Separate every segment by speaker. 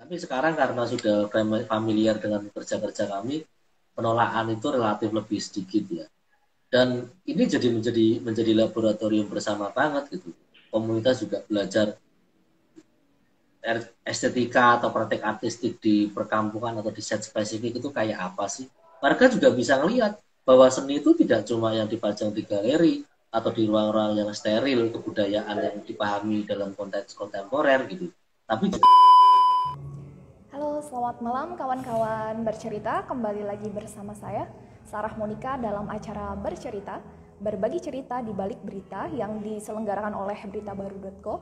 Speaker 1: Tapi sekarang karena sudah familiar dengan kerja-kerja kami, penolakan itu relatif lebih sedikit ya. Dan ini jadi menjadi menjadi laboratorium bersama banget gitu. Komunitas juga belajar estetika atau praktek artistik di perkampungan atau di set spesifik itu kayak apa sih? Warga juga bisa ngelihat bahwa seni itu tidak cuma yang dipajang di galeri atau di ruang-ruang yang steril kebudayaan yang dipahami dalam konteks kontemporer gitu. Tapi juga
Speaker 2: selamat malam kawan-kawan bercerita. Kembali lagi bersama saya, Sarah Monika dalam acara Bercerita, berbagi cerita di balik berita yang diselenggarakan oleh beritabaru.co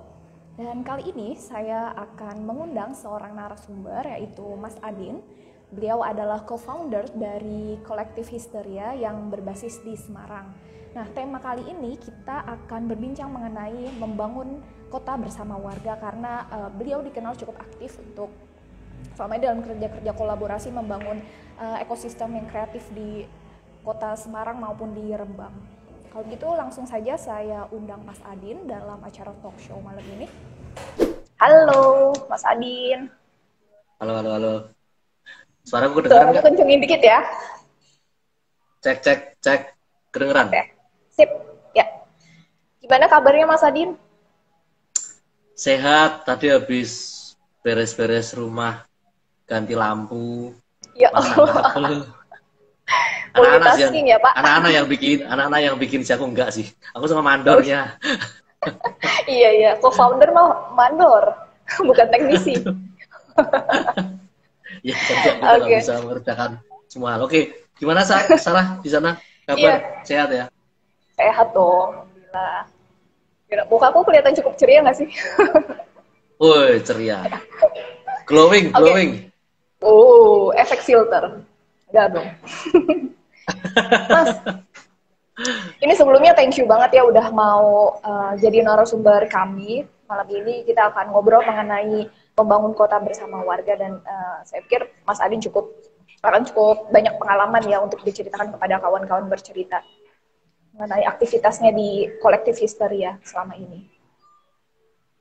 Speaker 2: dan kali ini saya akan mengundang seorang narasumber yaitu Mas Adin. Beliau adalah co-founder dari Kolektif Histeria yang berbasis di Semarang. Nah, tema kali ini kita akan berbincang mengenai membangun kota bersama warga karena uh, beliau dikenal cukup aktif untuk selama ini dalam kerja-kerja kolaborasi membangun uh, ekosistem yang kreatif di kota Semarang maupun di Rembang. Kalau gitu langsung saja saya undang Mas Adin dalam acara talk show malam ini. Halo, Mas Adin.
Speaker 1: Halo, halo, halo. Suara gue kedengeran
Speaker 2: nggak? kencengin dikit ya.
Speaker 1: Cek, cek, cek. Kedengeran?
Speaker 2: Oke, sip. Ya. Gimana kabarnya Mas Adin?
Speaker 1: Sehat. Tadi habis beres-beres rumah, ganti lampu,
Speaker 2: ya Allah.
Speaker 1: anak-anak yang ya, Pak. anak-anak yang bikin anak-anak yang bikin sih aku enggak sih. Aku sama mandornya.
Speaker 2: Iya iya. Co-founder mah mandor bukan teknisi.
Speaker 1: Ya kita okay. bisa mengerjakan semua hal. Oke gimana Sa Sarah di sana? Kabar iya. sehat ya?
Speaker 2: Sehat dong alhamdulillah. Muka aku kelihatan cukup ceria nggak sih?
Speaker 1: Woi ceria. Glowing glowing.
Speaker 2: okay. Oh efek filter Enggak dong Mas, ini sebelumnya thank you banget ya udah mau uh, jadi narasumber kami. Malam ini kita akan ngobrol mengenai membangun kota bersama warga dan uh, saya pikir Mas Adin cukup akan cukup banyak pengalaman ya untuk diceritakan kepada kawan-kawan bercerita mengenai aktivitasnya di kolektif histeria selama ini.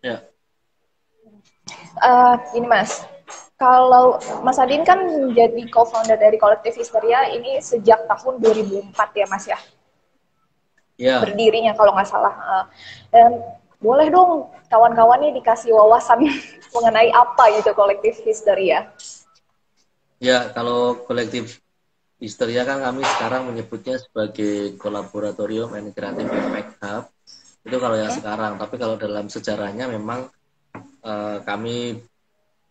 Speaker 1: Ya.
Speaker 2: Uh, ini Mas, kalau Mas Adin kan menjadi co-founder dari Kolektif Histeria ini sejak tahun 2004 ya Mas ya?
Speaker 1: Ya.
Speaker 2: Berdirinya kalau nggak salah. Eh, dan boleh dong kawan-kawan ini dikasih wawasan mengenai apa itu Kolektif Histeria?
Speaker 1: Ya, kalau Kolektif Histeria kan kami sekarang menyebutnya sebagai Kolaboratorium and Creative Impact Hub. Itu kalau yang hmm. sekarang, tapi kalau dalam sejarahnya memang uh, kami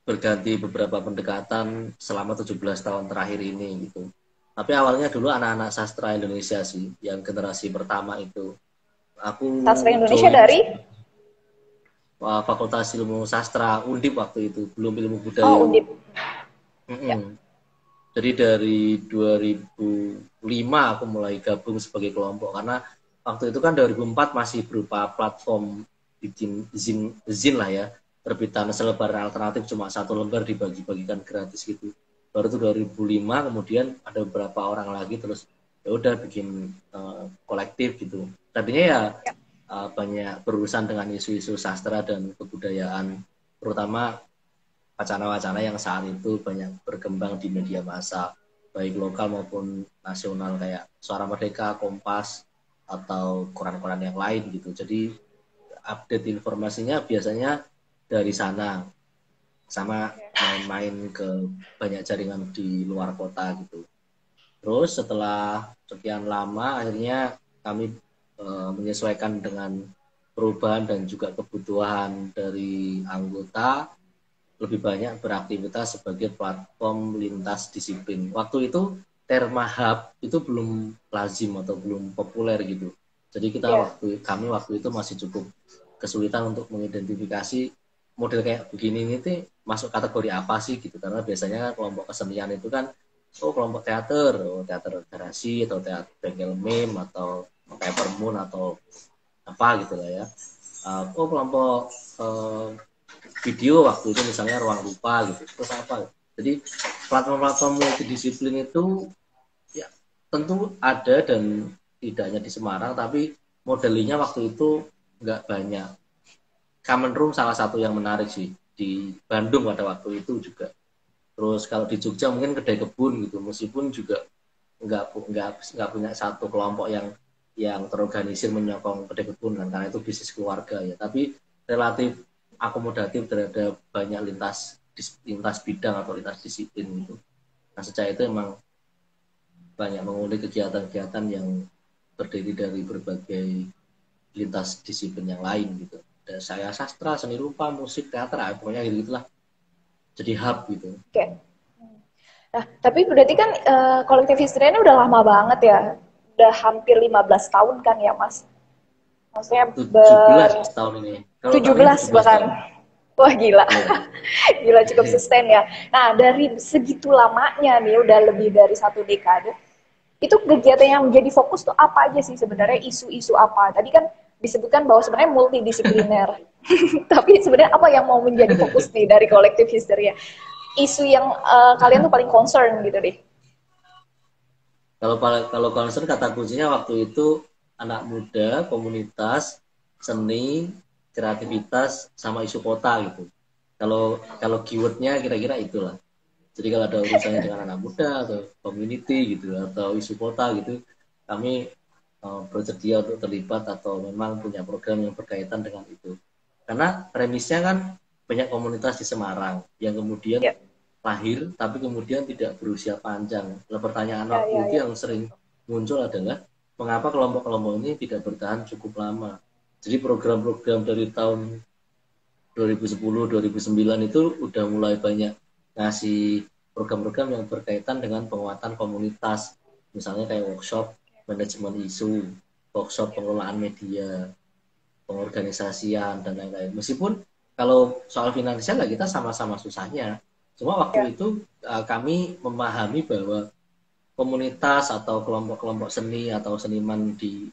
Speaker 1: berganti beberapa pendekatan selama 17 tahun terakhir ini gitu. Tapi awalnya dulu anak-anak sastra Indonesia sih, yang generasi pertama itu. Aku
Speaker 2: sastra Indonesia dari
Speaker 1: Fakultas Ilmu Sastra Undip waktu itu, belum ilmu budaya.
Speaker 2: Oh, Undip.
Speaker 1: Mm -mm. Ya. Jadi dari 2005 aku mulai gabung sebagai kelompok karena waktu itu kan 2004 masih berupa platform bikin zin zin lah ya terbitan selebar alternatif cuma satu lembar dibagi-bagikan gratis gitu. Baru itu 2005 kemudian ada beberapa orang lagi terus ya udah bikin uh, kolektif gitu. Tadinya ya uh, banyak berurusan dengan isu-isu sastra dan kebudayaan terutama wacana-wacana yang saat itu banyak berkembang di media massa baik lokal maupun nasional kayak Suara Merdeka, Kompas atau koran-koran yang lain gitu. Jadi update informasinya biasanya dari sana sama main-main ke banyak jaringan di luar kota gitu. Terus setelah sekian lama akhirnya kami e, menyesuaikan dengan perubahan dan juga kebutuhan dari anggota lebih banyak beraktivitas sebagai platform lintas disiplin. Waktu itu Terma Hub itu belum lazim atau belum populer gitu. Jadi kita yeah. waktu kami waktu itu masih cukup kesulitan untuk mengidentifikasi model kayak begini ini tuh masuk kategori apa sih gitu? Karena biasanya kan kelompok kesenian itu kan oh kelompok teater oh teater garasi atau teater bengkel meme atau paper moon atau apa gitu lah ya. Uh, oh kelompok uh, video waktu itu misalnya ruang rupa gitu terus apa? Jadi platform-platform multidisiplin itu ya tentu ada dan tidak hanya di Semarang tapi modelnya waktu itu nggak banyak common room salah satu yang menarik sih di Bandung pada waktu itu juga. Terus kalau di Jogja mungkin kedai kebun gitu meskipun juga nggak nggak nggak punya satu kelompok yang yang terorganisir menyokong kedai kebun kan karena itu bisnis keluarga ya. Tapi relatif akomodatif terhadap banyak lintas lintas bidang atau lintas disiplin itu nah sejak itu emang banyak mengulik kegiatan-kegiatan yang terdiri dari berbagai lintas disiplin yang lain gitu. Saya sastra, seni rupa, musik, teater, ah, pokoknya gitu gitulah. Jadi hub gitu.
Speaker 2: Oke. Okay. Nah, tapi berarti kan uh, kolektif history ini udah lama banget ya. Udah hampir 15 tahun kan ya, Mas? Maksudnya
Speaker 1: 17 ber... tahun ini.
Speaker 2: Kalau 17 bahkan. Tahun. Wah gila, yeah. gila cukup sustain ya. Nah dari segitu lamanya nih, udah lebih dari satu dekade, itu kegiatan yang menjadi fokus tuh apa aja sih sebenarnya isu-isu apa? Tadi kan disebutkan bahwa sebenarnya multidisipliner. Tapi sebenarnya apa yang mau menjadi fokus nih dari kolektif histeria? Isu yang uh, kalian tuh paling concern gitu deh.
Speaker 1: Kalau kalau concern kata kuncinya waktu itu anak muda, komunitas, seni, kreativitas sama isu kota gitu. Kalau kalau keywordnya kira-kira itulah. Jadi kalau ada urusannya dengan anak muda atau community gitu atau isu kota gitu, kami bersedia untuk terlibat atau memang punya program yang berkaitan dengan itu. Karena premisnya kan banyak komunitas di Semarang yang kemudian yeah. lahir tapi kemudian tidak berusia panjang. Nah, pertanyaan yeah, waktu yeah, itu yeah. yang sering muncul adalah mengapa kelompok-kelompok ini tidak bertahan cukup lama. Jadi program-program dari tahun 2010 2009 itu udah mulai banyak ngasih program-program yang berkaitan dengan penguatan komunitas. Misalnya kayak workshop manajemen isu, workshop pengelolaan media, pengorganisasian dan lain-lain. Meskipun kalau soal finansial lah kita sama-sama susahnya. Cuma waktu ya. itu uh, kami memahami bahwa komunitas atau kelompok-kelompok seni atau seniman di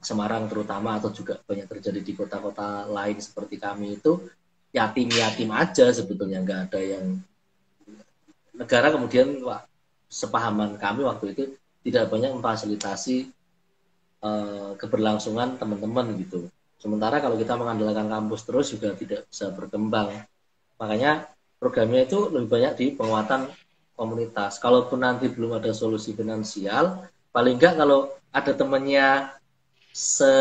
Speaker 1: Semarang terutama atau juga banyak terjadi di kota-kota lain seperti kami itu yatim-yatim aja sebetulnya nggak ada yang negara kemudian wah, sepahaman kami waktu itu tidak banyak memfasilitasi uh, keberlangsungan teman-teman gitu. Sementara kalau kita mengandalkan kampus terus juga tidak bisa berkembang. Makanya programnya itu lebih banyak di penguatan komunitas. Kalaupun nanti belum ada solusi finansial, paling enggak kalau ada temannya se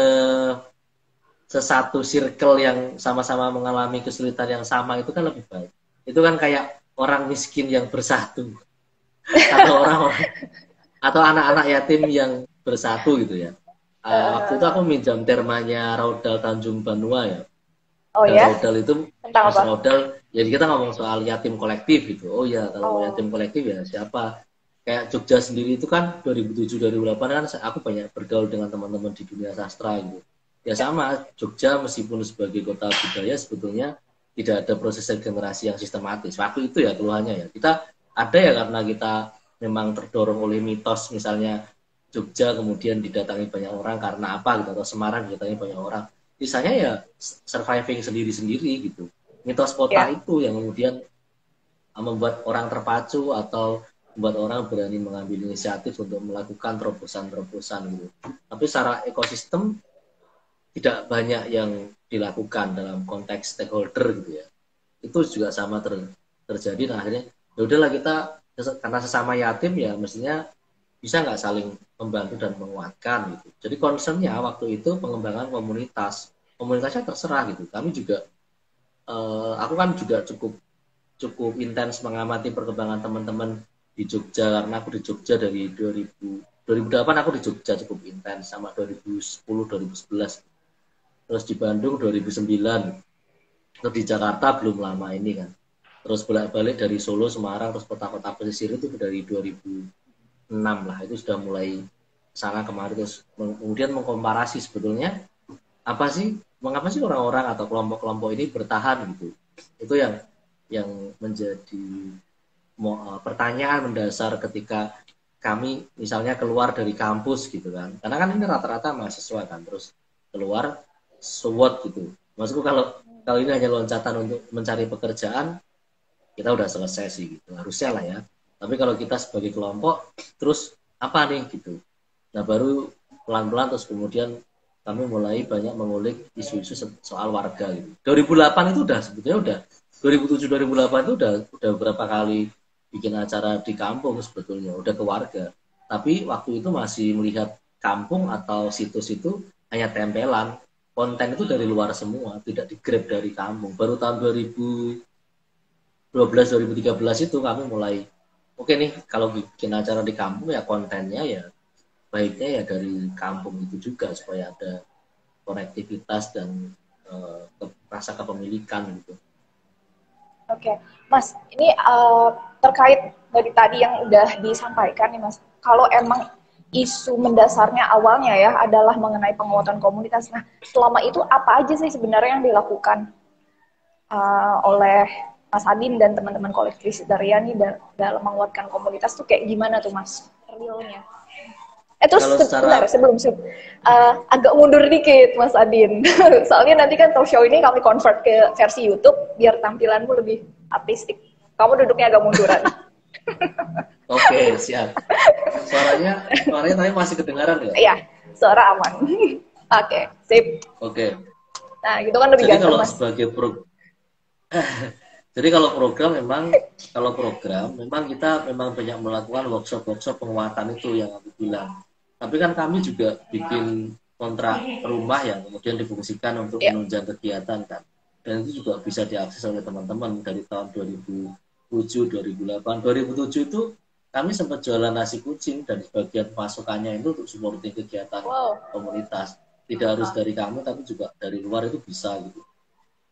Speaker 1: sesatu circle yang sama-sama mengalami kesulitan yang sama itu kan lebih baik. Itu kan kayak orang miskin yang bersatu atau orang-orang atau anak-anak yatim yang bersatu gitu ya. Uh, waktu itu aku minjam termanya Raudal Tanjung Banua ya.
Speaker 2: Oh Dan ya.
Speaker 1: Raudal itu Tentang apa? Raudal, jadi kita ngomong soal yatim kolektif gitu. Oh ya, kalau oh. yatim kolektif ya siapa? kayak Jogja sendiri itu kan 2007 2008 kan aku banyak bergaul dengan teman-teman di dunia sastra gitu. Ya sama, Jogja meskipun sebagai kota budaya sebetulnya tidak ada proses regenerasi yang sistematis. Waktu itu ya keluhannya ya. Kita ada ya karena kita memang terdorong oleh mitos misalnya Jogja kemudian didatangi banyak orang karena apa gitu atau Semarang didatangi banyak orang. Misalnya ya surviving sendiri-sendiri gitu. Mitos kota ya. itu yang kemudian membuat orang terpacu atau membuat orang berani mengambil inisiatif untuk melakukan terobosan-terobosan gitu. Tapi secara ekosistem tidak banyak yang dilakukan dalam konteks stakeholder gitu ya. Itu juga sama ter, terjadi. Nah akhirnya ya udahlah kita karena sesama yatim ya mestinya bisa nggak saling membantu dan menguatkan gitu. Jadi concernnya waktu itu pengembangan komunitas. Komunitasnya terserah gitu. Kami juga, uh, aku kan juga cukup cukup intens mengamati perkembangan teman-teman di Jogja karena aku di Jogja dari 2000 2008 aku di Jogja cukup intens sama 2010 2011 terus di Bandung 2009 terus di Jakarta belum lama ini kan terus bolak-balik dari Solo Semarang terus kota-kota pesisir itu dari 2006 lah. Itu sudah mulai sana kemari. Terus kemudian mengkomparasi sebetulnya apa sih mengapa sih orang-orang atau kelompok-kelompok ini bertahan gitu? Itu yang yang menjadi Eh, pertanyaan mendasar ketika kami misalnya keluar dari kampus gitu kan. Karena kan ini rata-rata mahasiswa kan terus keluar SWOT gitu. Maksudku kalau kalau ini hanya loncatan untuk mencari pekerjaan kita udah selesai sih gitu harusnya lah ya tapi kalau kita sebagai kelompok terus apa nih gitu nah baru pelan-pelan terus kemudian kami mulai banyak mengulik isu-isu soal warga gitu 2008 itu udah sebetulnya udah 2007-2008 itu udah udah berapa kali bikin acara di kampung sebetulnya, udah ke warga. Tapi waktu itu masih melihat kampung atau situs itu hanya tempelan. Konten itu dari luar semua, tidak digrab dari kampung. Baru tahun 2012-2013 itu kami mulai, oke okay nih kalau bikin acara di kampung ya kontennya ya baiknya ya dari kampung itu juga supaya ada konektivitas dan uh, rasa kepemilikan gitu.
Speaker 2: Oke, okay. Mas, ini uh, terkait dari tadi yang udah disampaikan nih Mas, kalau emang isu mendasarnya awalnya ya adalah mengenai penguatan komunitas. Nah, selama itu apa aja sih sebenarnya yang dilakukan uh, oleh Mas Adin dan teman-teman kolektif Daryani dalam menguatkan komunitas tuh kayak gimana tuh Mas realnya? Eh terus Kalau secara... sebelum uh, agak mundur dikit Mas Adin. Soalnya nanti kan talk show ini kami convert ke versi YouTube biar tampilanmu lebih artistik. Kamu duduknya agak munduran.
Speaker 1: Oke, okay, siap. Suaranya suaranya tapi masih kedengaran ya?
Speaker 2: Iya, suara aman. Oke, okay, sip.
Speaker 1: Oke. Okay.
Speaker 2: Nah, gitu kan lebih
Speaker 1: Jadi kalau mas. sebagai pro Jadi kalau program memang kalau program memang kita memang banyak melakukan workshop-workshop penguatan itu yang aku bilang tapi kan kami juga bikin kontrak rumah yang kemudian difungsikan untuk yeah. menunjang kegiatan kan. Dan itu juga bisa diakses oleh teman-teman dari tahun 2007, 2008. 2007 itu kami sempat jualan nasi kucing dan sebagian masukannya itu untuk supporting kegiatan wow. komunitas. Tidak harus dari kami tapi juga dari luar itu bisa gitu.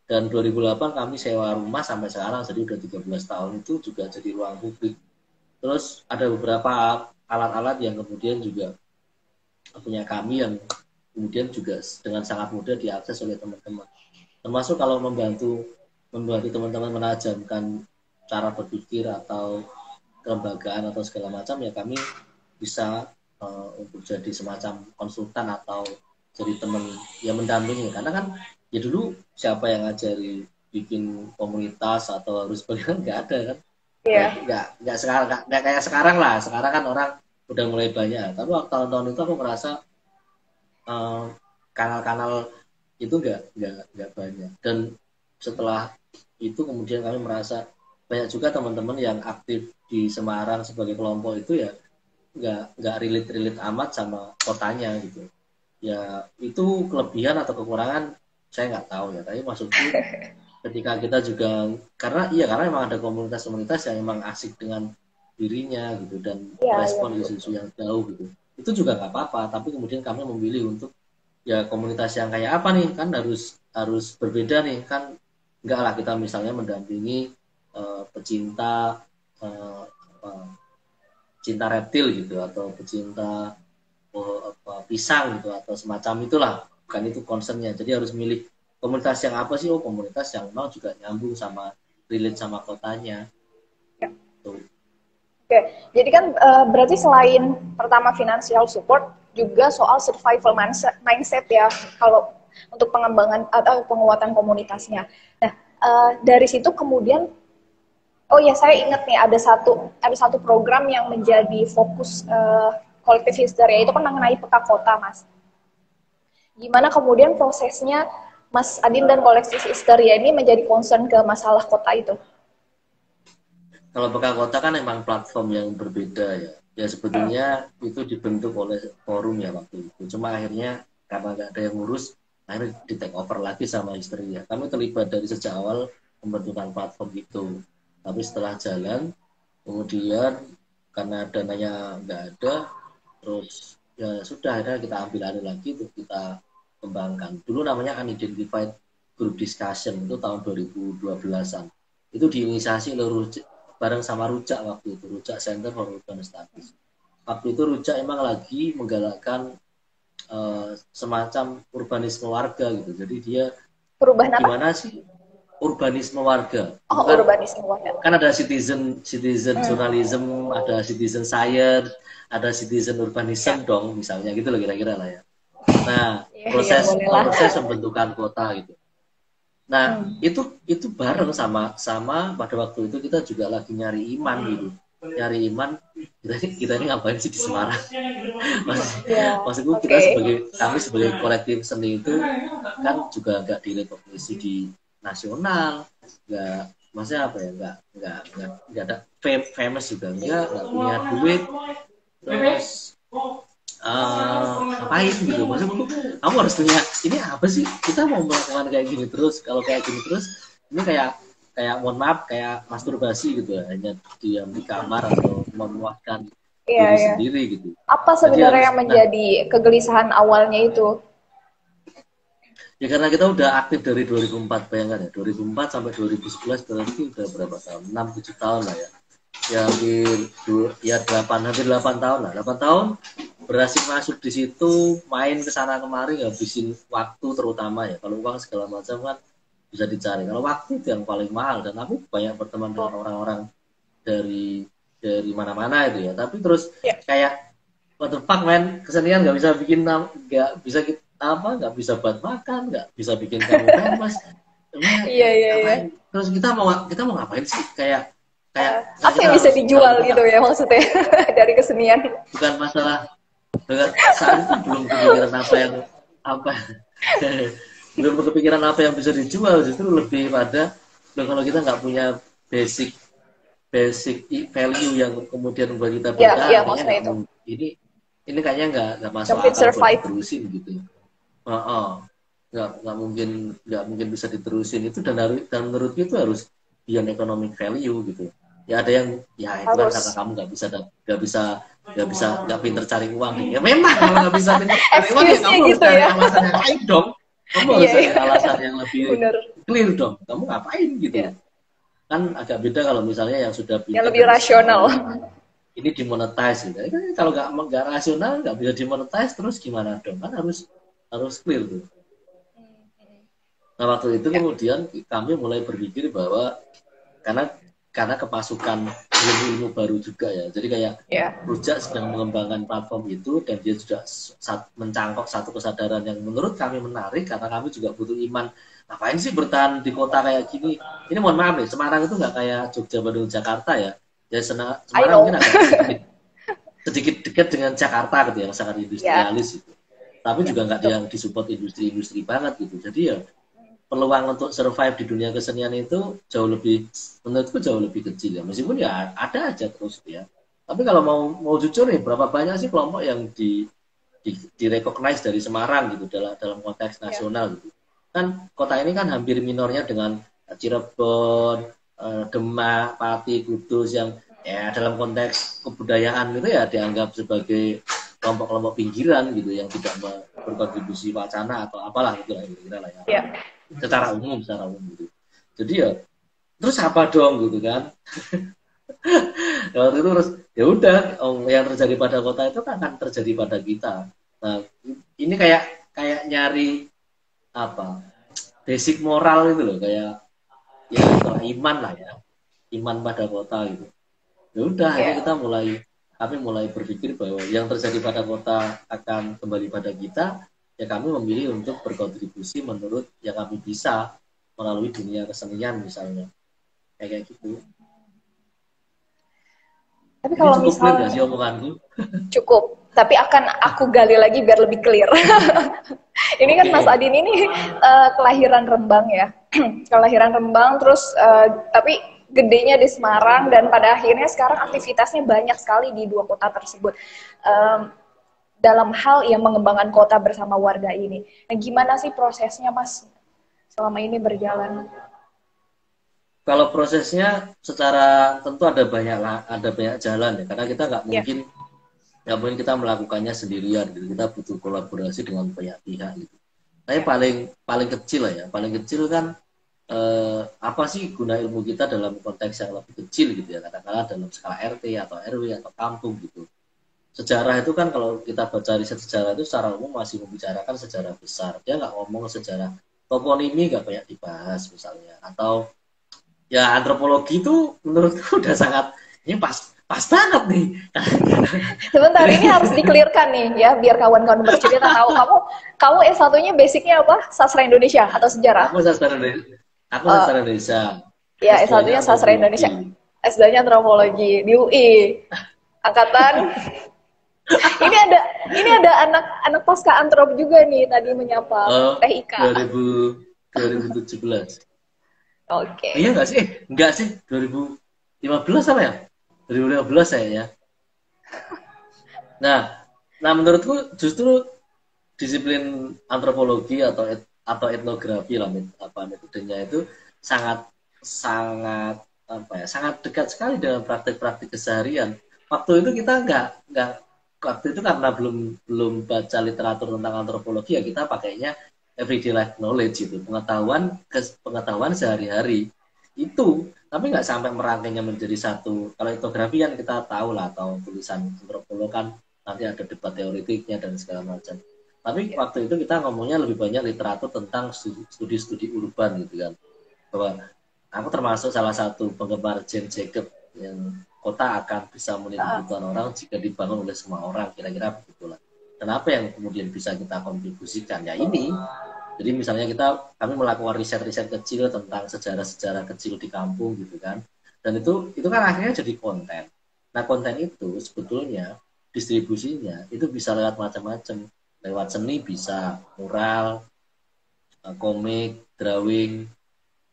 Speaker 1: Dan 2008 kami sewa rumah sampai sekarang jadi udah 13 tahun itu juga jadi ruang publik. Terus ada beberapa alat-alat yang kemudian juga punya kami yang kemudian juga dengan sangat mudah diakses oleh teman-teman. Termasuk kalau membantu membantu teman-teman menajamkan cara berpikir atau kelembagaan atau segala macam ya kami bisa uh, untuk jadi semacam konsultan atau jadi teman yang mendampingi karena kan ya dulu siapa yang ngajari bikin komunitas atau harus bagaimana nggak ada kan? Yeah. nggak nggak sekarang nggak kayak sekarang lah. Sekarang kan orang udah mulai banyak. Tapi waktu tahun-tahun itu aku merasa eh, kanal-kanal itu nggak nggak nggak banyak. Dan setelah itu kemudian kami merasa banyak juga teman-teman yang aktif di Semarang sebagai kelompok itu ya nggak nggak relate-relate amat sama kotanya gitu. Ya itu kelebihan atau kekurangan saya nggak tahu ya tapi maksudku ketika kita juga karena iya karena memang ada komunitas-komunitas yang memang asik dengan dirinya gitu dan ya, respon ya. isu-isu yang jauh gitu itu juga nggak apa-apa tapi kemudian kami memilih untuk ya komunitas yang kayak apa nih kan harus harus berbeda nih kan enggak lah kita misalnya mendampingi uh, pecinta uh, uh, cinta reptil gitu atau pecinta uh, apa, pisang gitu atau semacam itulah bukan itu concernnya jadi harus milih komunitas yang apa sih oh komunitas yang memang juga nyambung sama relate sama kotanya
Speaker 2: ya. Tuh. Oke, jadi kan uh, berarti selain pertama financial support, juga soal survival mindset, ya kalau untuk pengembangan atau penguatan komunitasnya. Nah, uh, dari situ kemudian, oh ya saya ingat nih ada satu ada satu program yang menjadi fokus uh, kolektif history itu kan mengenai peta kota, mas. Gimana kemudian prosesnya Mas Adin dan kolektif history ini menjadi concern ke masalah kota itu?
Speaker 1: kalau Peka Kota kan emang platform yang berbeda ya. Ya sebetulnya itu dibentuk oleh forum ya waktu itu. Cuma akhirnya karena nggak ada yang ngurus, akhirnya di take over lagi sama istri ya. Kami terlibat dari sejak awal pembentukan platform itu. Tapi setelah jalan, kemudian karena dananya nggak ada, terus ya sudah akhirnya kita ambil alih lagi untuk kita kembangkan. Dulu namanya Unidentified Group Discussion itu tahun 2012-an. Itu diinisiasi oleh bareng sama Rujak waktu itu Rujak Center for Urban Studies waktu itu Rujak emang lagi menggalakkan uh, semacam urbanisme warga gitu jadi dia
Speaker 2: perubahan
Speaker 1: apa? gimana sih urbanisme warga
Speaker 2: oh kan, urbanisme warga
Speaker 1: kan ada citizen citizen hmm. journalism ada citizen science ada citizen urbanism ya. dong misalnya gitu loh kira-kira lah ya nah proses ya, proses pembentukan kota gitu Nah, hmm. itu itu bareng sama sama pada waktu itu kita juga lagi nyari iman gitu. Nyari iman kita ini kita ini ngapain sih di Semarang? Maksud, yeah. maksudku okay. kita sebagai kami sebagai kolektif seni itu kan juga agak di recognition di nasional, nggak maksudnya apa ya nggak nggak nggak nggak ada fam famous juga enggak nggak punya duit terus uh, ngapain gitu? Maksudnya kamu harus punya ini apa sih? Kita mau melakukan kayak gini terus. Kalau kayak gini terus ini kayak kayak mohon maaf kayak masturbasi gitu ya. Hanya diam di kamar atau memuaskan iya, diri iya. sendiri gitu.
Speaker 2: Apa sebenarnya yang menjadi nah, kegelisahan awalnya itu?
Speaker 1: Ya karena kita udah aktif dari 2004 bayangkan ya. 2004 sampai 2011 berarti udah berapa tahun? 6 7 tahun lah ya. Ya hampir ya 8 hampir 8 tahun lah. 8 tahun berhasil masuk di situ main ke sana kemari ngabisin waktu terutama ya. Kalau uang segala macam kan bisa dicari. Kalau waktu itu yang paling mahal. Dan aku banyak berteman dengan orang-orang dari dari mana-mana itu ya. Tapi terus ya. kayak what the fuck man? Kesenian nggak bisa bikin nggak bisa apa nggak bisa buat makan nggak bisa bikin kamu famous
Speaker 2: iya iya iya.
Speaker 1: terus kita mau kita mau ngapain sih? Kayak kayak
Speaker 2: uh, apa yang bisa dijual gitu ya maksudnya dari kesenian?
Speaker 1: Bukan masalah dengan saat itu belum kepikiran apa yang apa. Belum kepikiran apa yang bisa dijual. Justru lebih pada kalau kita nggak punya basic basic value yang kemudian buat kita
Speaker 2: ya, ya, itu.
Speaker 1: ini ini kayaknya nggak nggak masuk akal buat terusin gitu. Uh, uh, nggak nggak mungkin nggak mungkin bisa diterusin. Itu dan harus dan menurutku itu harus beyond economic value gitu ya ada yang ya itu kan kata kamu nggak bisa nggak bisa nggak bisa nggak pinter cari uang ya memang kalau nggak bisa pinter cari uang ya kamu harus gitu cari ya. alasan yang lain dong kamu harus iya, cari iya. alasan yang lebih Bener. clear dong kamu ngapain gitu yeah. kan agak beda kalau misalnya yang sudah
Speaker 2: yang lebih rasional
Speaker 1: ini dimonetize gitu kan kalau nggak nggak rasional nggak bisa dimonetize terus gimana dong kan harus harus clear tuh. Nah waktu itu kemudian kami mulai berpikir bahwa karena karena kepasukan ilmu-ilmu baru juga ya. Jadi kayak yeah. Rujak sedang mengembangkan platform itu dan dia sudah mencangkok satu kesadaran yang menurut kami menarik karena kami juga butuh iman. Ngapain sih bertahan di kota kayak gini? Ini mohon maaf nih, Semarang itu nggak kayak Jogja, Bandung, Jakarta ya. Ya Semarang mungkin agak sedikit, sedikit dekat dengan Jakarta gitu yang sangat industrialis yeah. itu tapi juga nggak yang disupport industri-industri banget gitu jadi ya peluang untuk survive di dunia kesenian itu jauh lebih menurutku jauh lebih kecil ya meskipun ya ada aja terus ya tapi kalau mau mau jujur nih berapa banyak sih kelompok yang di di, di recognize dari Semarang gitu dalam dalam konteks ya. nasional gitu kan kota ini kan hampir minornya dengan Cirebon, eh, Demak, Pati, Kudus yang ya dalam konteks kebudayaan itu ya dianggap sebagai kelompok-kelompok pinggiran gitu yang tidak berkontribusi wacana atau apalah gitu lah kira-kira lah ya. Yeah. Secara umum, secara umum gitu. Jadi ya terus apa dong gitu kan? ya, waktu itu terus ya udah oh, yang terjadi pada kota itu kan akan terjadi pada kita. Nah, ini kayak kayak nyari apa? Basic moral itu loh kayak ya iman lah ya. Iman pada kota gitu. Ya udah, yeah. kita mulai kami mulai berpikir bahwa yang terjadi pada kota akan kembali pada kita, ya kami memilih untuk berkontribusi menurut yang kami bisa melalui dunia kesenian misalnya. Kayak gitu.
Speaker 2: Tapi kalau Ini cukup misalnya,
Speaker 1: sih omonganku?
Speaker 2: Cukup, tapi akan aku gali lagi biar lebih clear. ini kan Mas Adin ini uh, kelahiran Rembang ya, kelahiran Rembang, terus uh, tapi gedenya di Semarang dan pada akhirnya sekarang aktivitasnya banyak sekali di dua kota tersebut um, dalam hal yang mengembangkan kota bersama warga ini. Nah, gimana sih prosesnya, Mas, selama ini berjalan?
Speaker 1: Kalau prosesnya secara tentu ada banyak ada banyak jalan ya, karena kita nggak ya. mungkin nggak yeah. mungkin kita melakukannya sendirian gitu. Kita butuh kolaborasi dengan banyak pihak gitu. Tapi paling paling kecil lah ya, paling kecil kan eh, apa sih guna ilmu kita dalam konteks yang lebih kecil gitu ya katakanlah dalam skala RT atau RW atau kampung gitu sejarah itu kan kalau kita baca riset sejarah itu secara umum masih membicarakan sejarah besar dia nggak ngomong sejarah toponimi nggak banyak dibahas misalnya atau ya antropologi itu menurutku udah sangat ini pas pas banget nih.
Speaker 2: Sebentar ini harus dikelirkan nih ya biar kawan-kawan bercerita tahu kamu kamu S satunya basicnya apa sastra Indonesia atau sejarah?
Speaker 1: Aku sastra Indonesia. Aku uh, sastra Indonesia.
Speaker 2: Ya, S1-nya sastra Indonesia. S2-nya antropologi di UI. Angkatan ini ada ini ada anak anak pasca antrop juga nih tadi menyapa
Speaker 1: oh, Teh Ika. 2000, 2017.
Speaker 2: Oke. Okay.
Speaker 1: Iya nggak sih? Enggak sih. 2015 sama ya? 2015 saya ya. Nah, nah menurutku justru disiplin antropologi atau et, atau etnografi lah apa metodenya itu sangat sangat apa ya sangat dekat sekali dengan praktik-praktik keseharian. Waktu itu kita nggak nggak waktu itu karena belum belum baca literatur tentang antropologi ya kita pakainya everyday life knowledge itu pengetahuan pengetahuan sehari-hari. Itu. Tapi nggak sampai merangkainya menjadi satu. Kalau etnografi kan kita tahu lah atau tulisan antropolog kan nanti ada debat teoritiknya dan segala macam. Tapi yeah. waktu itu kita ngomongnya lebih banyak literatur tentang studi-studi urban gitu kan. Bahwa aku termasuk salah satu penggemar Jane Jacob yang kota akan bisa memenuhi ah. kebutuhan orang jika dibangun oleh semua orang kira-kira begitulah. Dan apa yang kemudian bisa kita kontribusikan? Ya ini. Jadi misalnya kita kami melakukan riset-riset kecil tentang sejarah-sejarah kecil di kampung gitu kan. Dan itu itu kan akhirnya jadi konten. Nah konten itu sebetulnya distribusinya itu bisa lewat macam-macam. Lewat seni bisa mural eh, komik drawing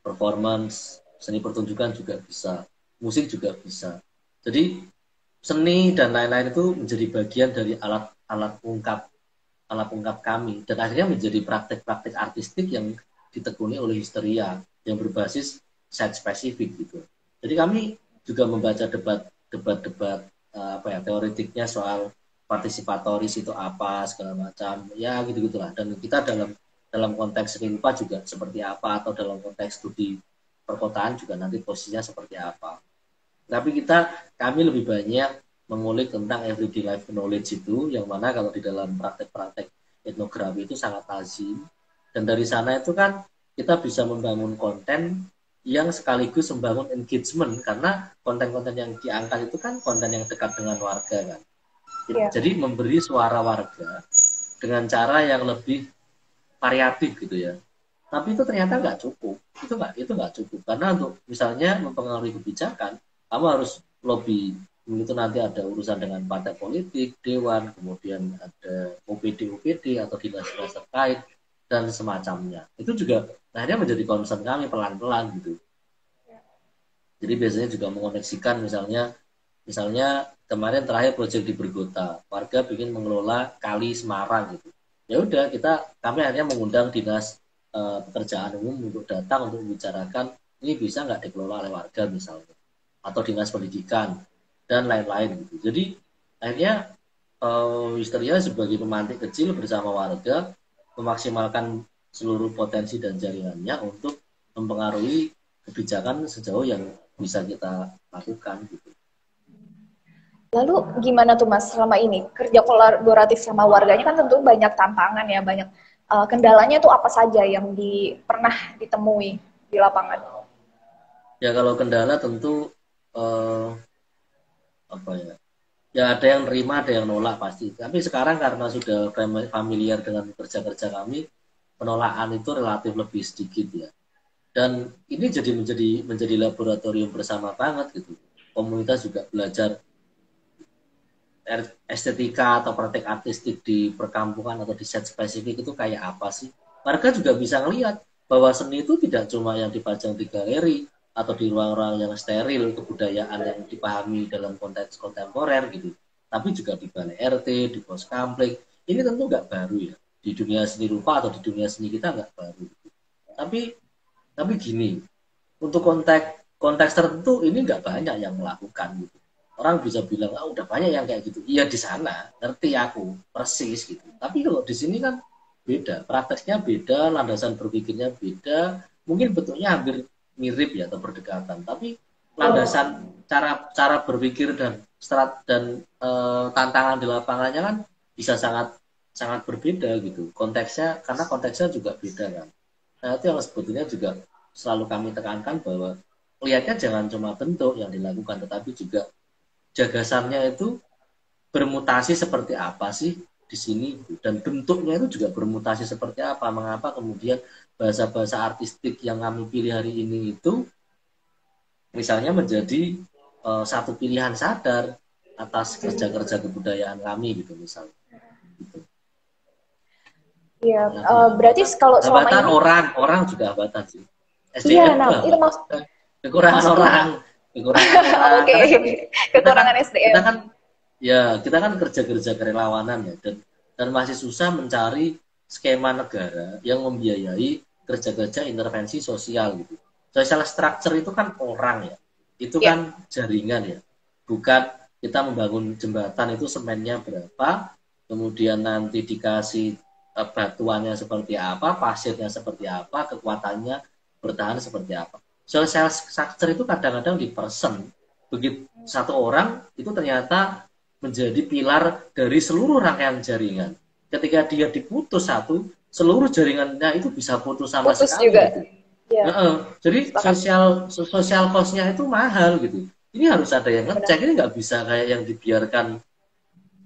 Speaker 1: performance seni pertunjukan juga bisa musik juga bisa jadi seni dan lain-lain itu menjadi bagian dari alat alat ungkap alat ungkap kami. Dan akhirnya menjadi praktek-praktek artistik yang ditekuni oleh histeria yang berbasis set spesifik gitu. Jadi kami juga membaca debat debat-debat uh, apa ya teoritiknya soal partisipatoris itu apa segala macam. Ya gitu gitulah dan kita dalam dalam konteks seni rupa juga seperti apa atau dalam konteks studi perkotaan juga nanti posisinya seperti apa tapi kita kami lebih banyak mengulik tentang everyday life knowledge itu yang mana kalau di dalam praktek-praktek etnografi itu sangat lazim. Dan dari sana itu kan kita bisa membangun konten yang sekaligus membangun engagement karena konten-konten yang diangkat itu kan konten yang dekat dengan warga kan? Yeah. jadi memberi suara warga dengan cara yang lebih variatif gitu ya. Tapi itu ternyata nggak cukup. Itu nggak itu nggak cukup. Karena untuk misalnya mempengaruhi kebijakan kamu harus lobby itu nanti ada urusan dengan partai politik, dewan, kemudian ada OPD-OPD atau dinas-dinas terkait dan semacamnya. Itu juga akhirnya menjadi concern kami pelan-pelan gitu. Jadi biasanya juga mengoneksikan misalnya misalnya kemarin terakhir proyek di Bergota, warga ingin mengelola kali Semarang gitu. Ya udah kita kami akhirnya mengundang dinas e, pekerjaan umum untuk datang untuk membicarakan ini bisa nggak dikelola oleh warga misalnya atau dinas pendidikan dan lain-lain gitu. Jadi akhirnya uh, Wisteria sebagai pemantik kecil bersama warga memaksimalkan seluruh potensi dan jaringannya untuk mempengaruhi kebijakan sejauh yang bisa kita lakukan gitu.
Speaker 2: Lalu gimana tuh Mas selama ini kerja kolaboratif sama warganya kan tentu banyak tantangan ya, banyak uh, kendalanya tuh apa saja yang di pernah ditemui di lapangan?
Speaker 1: Ya kalau kendala tentu uh, apa ya? Ya ada yang nerima ada yang nolak pasti. Tapi sekarang karena sudah familiar dengan kerja-kerja kami penolakan itu relatif lebih sedikit ya. Dan ini jadi menjadi menjadi laboratorium bersama banget gitu. Komunitas juga belajar estetika atau praktek artistik di perkampungan atau di set spesifik itu kayak apa sih? Warga juga bisa ngelihat bahwa seni itu tidak cuma yang dipajang di galeri atau di ruang-ruang yang steril kebudayaan yang dipahami dalam konteks kontemporer gitu. Tapi juga di balai RT di pos kampling ini tentu nggak baru ya. Di dunia seni rupa atau di dunia seni kita nggak baru. Tapi tapi gini untuk konteks konteks tertentu ini nggak banyak yang melakukan gitu. Orang bisa bilang ah udah banyak yang kayak gitu. Iya di sana ngerti aku persis gitu. Tapi kalau di sini kan beda prakteknya beda landasan berpikirnya beda. Mungkin bentuknya hampir mirip ya atau berdekatan. Tapi landasan cara cara berpikir dan strat dan e, tantangan di lapangannya kan bisa sangat sangat berbeda gitu. Konteksnya karena konteksnya juga beda kan. Nah itu yang sebetulnya juga selalu kami tekankan bahwa lihatnya jangan cuma bentuk yang dilakukan tetapi juga jagasannya itu bermutasi seperti apa sih di sini dan bentuknya itu juga bermutasi seperti apa mengapa kemudian bahasa-bahasa artistik yang kami pilih hari ini itu misalnya menjadi uh, satu pilihan sadar atas kerja-kerja kebudayaan kami gitu misalnya. Gitu.
Speaker 2: Iya, uh, berarti kalau selama ini
Speaker 1: orang orang juga hambatan sih. SDM
Speaker 2: iya, nah, itu maksud
Speaker 1: kekurangan maksud orang, kekurangan orang.
Speaker 2: Oke, okay. kekurangan SDM.
Speaker 1: Kita kan ya kita kan kerja-kerja kerelawanan ya dan dan masih susah mencari skema negara yang membiayai kerja-kerja intervensi sosial gitu. Social structure itu kan orang ya, itu yeah. kan jaringan ya, bukan kita membangun jembatan itu semennya berapa, kemudian nanti dikasih uh, batuannya seperti apa, pasirnya seperti apa, kekuatannya bertahan seperti apa. Social structure itu kadang-kadang di person. Begitu satu orang itu ternyata menjadi pilar dari seluruh rangkaian jaringan. Ketika dia diputus satu, seluruh jaringannya itu bisa putus sama
Speaker 2: putus
Speaker 1: sekali.
Speaker 2: juga.
Speaker 1: Gitu.
Speaker 2: Ya.
Speaker 1: Nah, jadi sosial sosial costnya itu mahal gitu. Ini harus ada yang ngecek. Ini nggak bisa kayak yang dibiarkan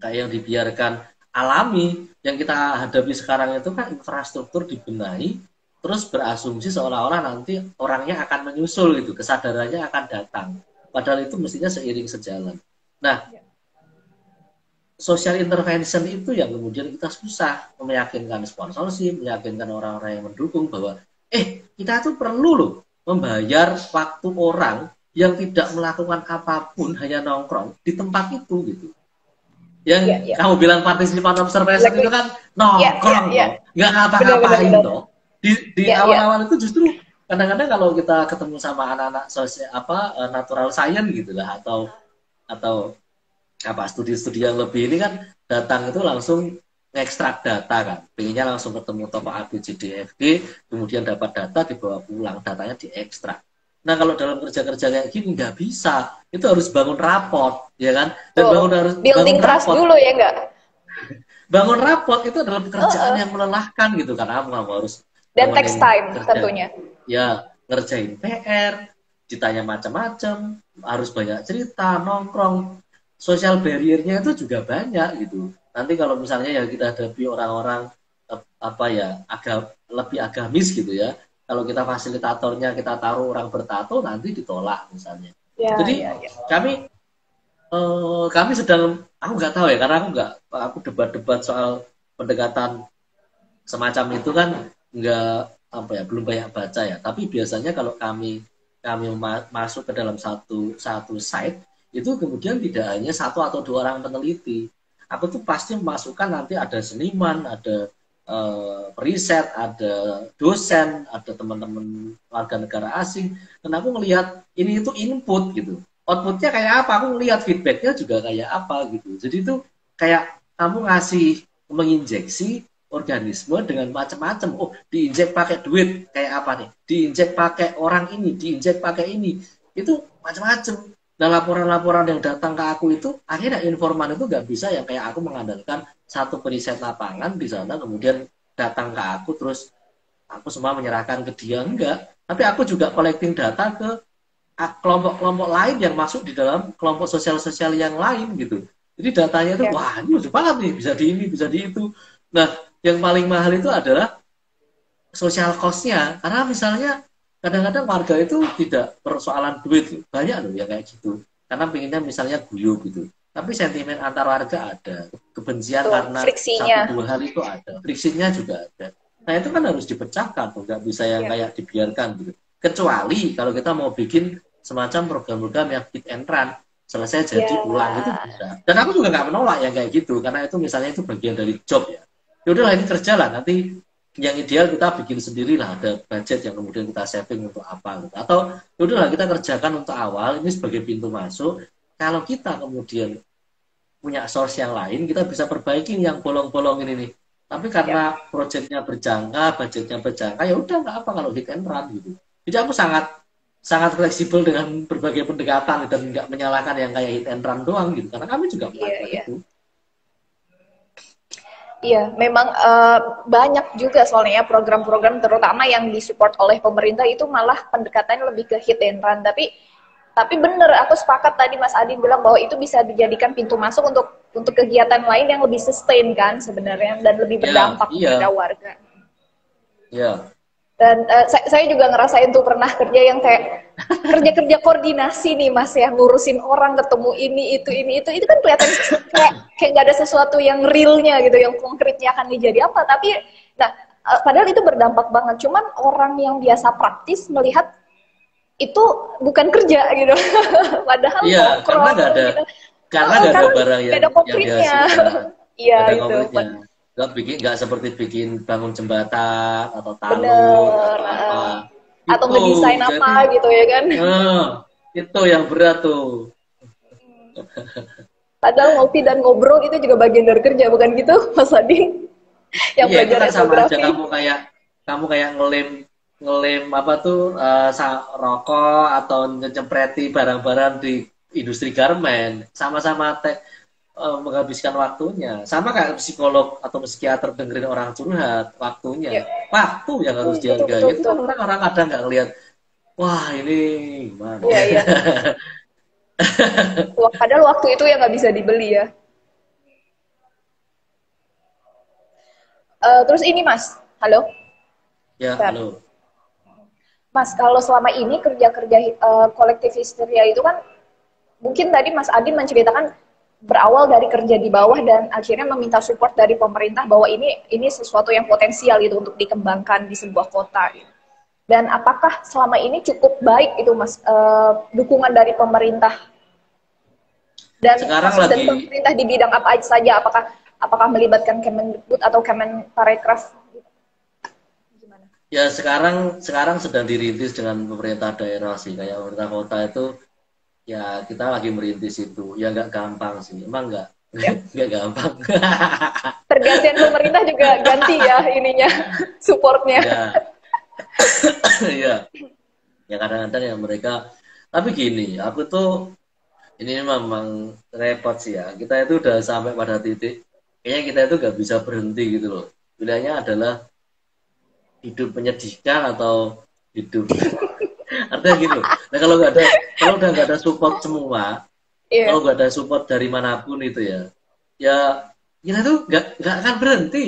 Speaker 1: kayak yang dibiarkan alami. Yang kita hadapi sekarang itu kan infrastruktur dibenahi, terus berasumsi seolah-olah nanti orangnya akan menyusul gitu, kesadarannya akan datang. Padahal itu mestinya seiring sejalan. Nah, ya social intervention itu yang kemudian kita susah meyakinkan sponsorship, meyakinkan orang-orang yang mendukung bahwa eh kita tuh perlu loh membayar waktu orang yang tidak melakukan apa pun hanya nongkrong di tempat itu gitu. Yang yeah, yeah. kamu bilang partisipan observation itu kan nongkrong yeah, yeah, yeah. nggak ngapa-ngapain toh. Di, di iya, iya. awal-awal yeah. itu justru kadang-kadang kalau kita ketemu sama anak-anak sosial apa eh, natural science gitu lah atau atau apa studi-studi yang lebih ini kan datang itu langsung ngekstrak data kan. Pengennya langsung ketemu toko A, B, C, D, F, G kemudian dapat data dibawa pulang datanya diekstrak nah kalau dalam kerja-kerja kayak gini nggak bisa. Itu harus bangun raport ya kan? Dan oh, bangun harus
Speaker 2: building bangun trust dulu ya enggak
Speaker 1: bangun raport itu adalah pekerjaan uh -uh. yang melelahkan gitu karena kamu harus
Speaker 2: dan text time kerja, tentunya.
Speaker 1: Ya ngerjain PR ditanya macam-macam harus banyak cerita nongkrong sosial barriernya itu juga banyak gitu. Nanti kalau misalnya ya kita hadapi orang-orang apa ya agak lebih agamis gitu ya. Kalau kita fasilitatornya kita taruh orang bertato nanti ditolak misalnya. Ya, Jadi ya, ya. kami eh, kami sedang aku nggak tahu ya karena aku nggak aku debat-debat soal pendekatan semacam itu kan nggak apa ya belum banyak baca ya. Tapi biasanya kalau kami kami masuk ke dalam satu satu site itu kemudian tidak hanya satu atau dua orang peneliti. Aku tuh pasti memasukkan nanti ada seniman, ada uh, riset, ada dosen, ada teman-teman warga negara asing. Dan aku melihat ini itu input gitu. Outputnya kayak apa? Aku melihat feedbacknya juga kayak apa gitu. Jadi itu kayak kamu ngasih menginjeksi organisme dengan macam-macam. Oh, diinjek pakai duit kayak apa nih? Diinjek pakai orang ini, diinjek pakai ini. Itu macam-macam. Nah laporan-laporan yang datang ke aku itu akhirnya informan itu nggak bisa yang kayak aku mengandalkan satu periset lapangan di sana kemudian datang ke aku terus aku semua menyerahkan ke dia enggak. Tapi aku juga collecting data ke kelompok-kelompok lain yang masuk di dalam kelompok sosial-sosial yang lain gitu. Jadi datanya itu ya. wah ini lucu banget nih bisa di ini bisa di itu. Nah yang paling mahal itu adalah sosial cost-nya karena misalnya kadang-kadang warga itu tidak persoalan duit banyak loh ya kayak gitu. Karena pengennya misalnya guyup gitu. Tapi sentimen antar warga ada. Kebencian Tuh, karena friksinya. satu dua hal itu ada. Friksinya juga ada. Nah itu kan harus dipecahkan tuh. Nggak bisa yang ya. kayak dibiarkan gitu. Kecuali kalau kita mau bikin semacam program-program yang fit and run selesai jadi ya. ulang itu bisa. Dan aku juga nggak menolak yang kayak gitu. Karena itu misalnya itu bagian dari job ya. Yaudahlah ini kerja lah. Nanti yang ideal kita bikin sendiri lah ada budget yang kemudian kita saving untuk apa gitu. atau ya udahlah kita kerjakan untuk awal ini sebagai pintu masuk kalau kita kemudian punya source yang lain kita bisa perbaiki yang bolong-bolong ini nih tapi karena ya. proyeknya berjangka budgetnya berjangka ya udah nggak apa kalau hit and run gitu jadi aku sangat sangat fleksibel dengan berbagai pendekatan dan nggak menyalahkan yang kayak hit and run doang gitu karena kami juga
Speaker 2: yeah, yeah. itu Iya, memang uh, banyak juga soalnya ya program-program terutama yang disupport oleh pemerintah itu malah pendekatannya lebih ke hit and run. Tapi tapi bener, aku sepakat tadi Mas Adi bilang bahwa itu bisa dijadikan pintu masuk untuk untuk kegiatan lain yang lebih sustain kan sebenarnya dan lebih iya, berdampak ya, iya. pada warga.
Speaker 1: Iya,
Speaker 2: dan uh, saya, saya juga ngerasain tuh pernah kerja yang kayak kerja-kerja koordinasi nih mas ya. Ngurusin orang ketemu ini itu ini itu. Itu kan kelihatan kayak kayak nggak ada sesuatu yang realnya gitu yang konkretnya akan dijadi apa. Tapi nah uh, padahal itu berdampak banget. Cuman orang yang biasa praktis melihat itu bukan kerja gitu. Padahal
Speaker 1: iya karena nggak ada gitu. karena nggak ada barang yang,
Speaker 2: ada konkretnya. Iya itu
Speaker 1: nggak bikin nggak seperti bikin bangun jembatan atau talus atau apa.
Speaker 2: atau itu, ngedesain apa gitu ya kan?
Speaker 1: Uh, itu yang berat tuh.
Speaker 2: Padahal ngopi dan ngobrol itu juga bagian dari kerja bukan gitu Mas Adin
Speaker 1: yang iya, belajar kan sama aja. kamu kayak kamu kayak ngelem ngelem apa tuh uh, rokok atau nyempreti barang-barang di industri garmen. Sama-sama tek uh, menghabiskan waktunya. Sama kayak psikolog atau psikiater dengerin orang curhat waktunya. Yeah. waktu yang harus hmm, dihargai. itu kan orang-orang kadang nggak ngelihat wah ini gimana? Yeah, yeah.
Speaker 2: padahal waktu itu yang nggak bisa dibeli ya. Uh, terus ini mas. Halo?
Speaker 1: Ya halo.
Speaker 2: Mas, kalau selama ini kerja-kerja uh, kolektif histeria itu kan mungkin tadi Mas Adin menceritakan berawal dari kerja di bawah dan akhirnya meminta support dari pemerintah bahwa ini ini sesuatu yang potensial itu untuk dikembangkan di sebuah kota. Gitu. Dan apakah selama ini cukup baik itu Mas uh, dukungan dari pemerintah dan
Speaker 1: Sekarang lagi...
Speaker 2: dan pemerintah di bidang apa saja? Apakah apakah melibatkan Kemendikbud atau Kemenparekraf
Speaker 1: Ya sekarang sekarang sedang dirintis dengan pemerintah daerah sih kayak pemerintah kota itu ya kita lagi merintis itu. Ya nggak gampang sih. Emang nggak? Ya. nggak gampang.
Speaker 2: Pergantian pemerintah juga ganti ya ininya supportnya.
Speaker 1: Ya. Ya ya kadang-kadang ya mereka. Tapi gini aku tuh ini memang repot sih ya. Kita itu udah sampai pada titik kayaknya kita itu nggak bisa berhenti gitu loh. Pilihannya adalah hidup menyedihkan atau hidup artinya gitu. Nah kalau nggak ada kalau udah nggak ada support semua yeah. kalau nggak ada support dari mana pun itu ya ya kita tuh nggak nggak akan berhenti.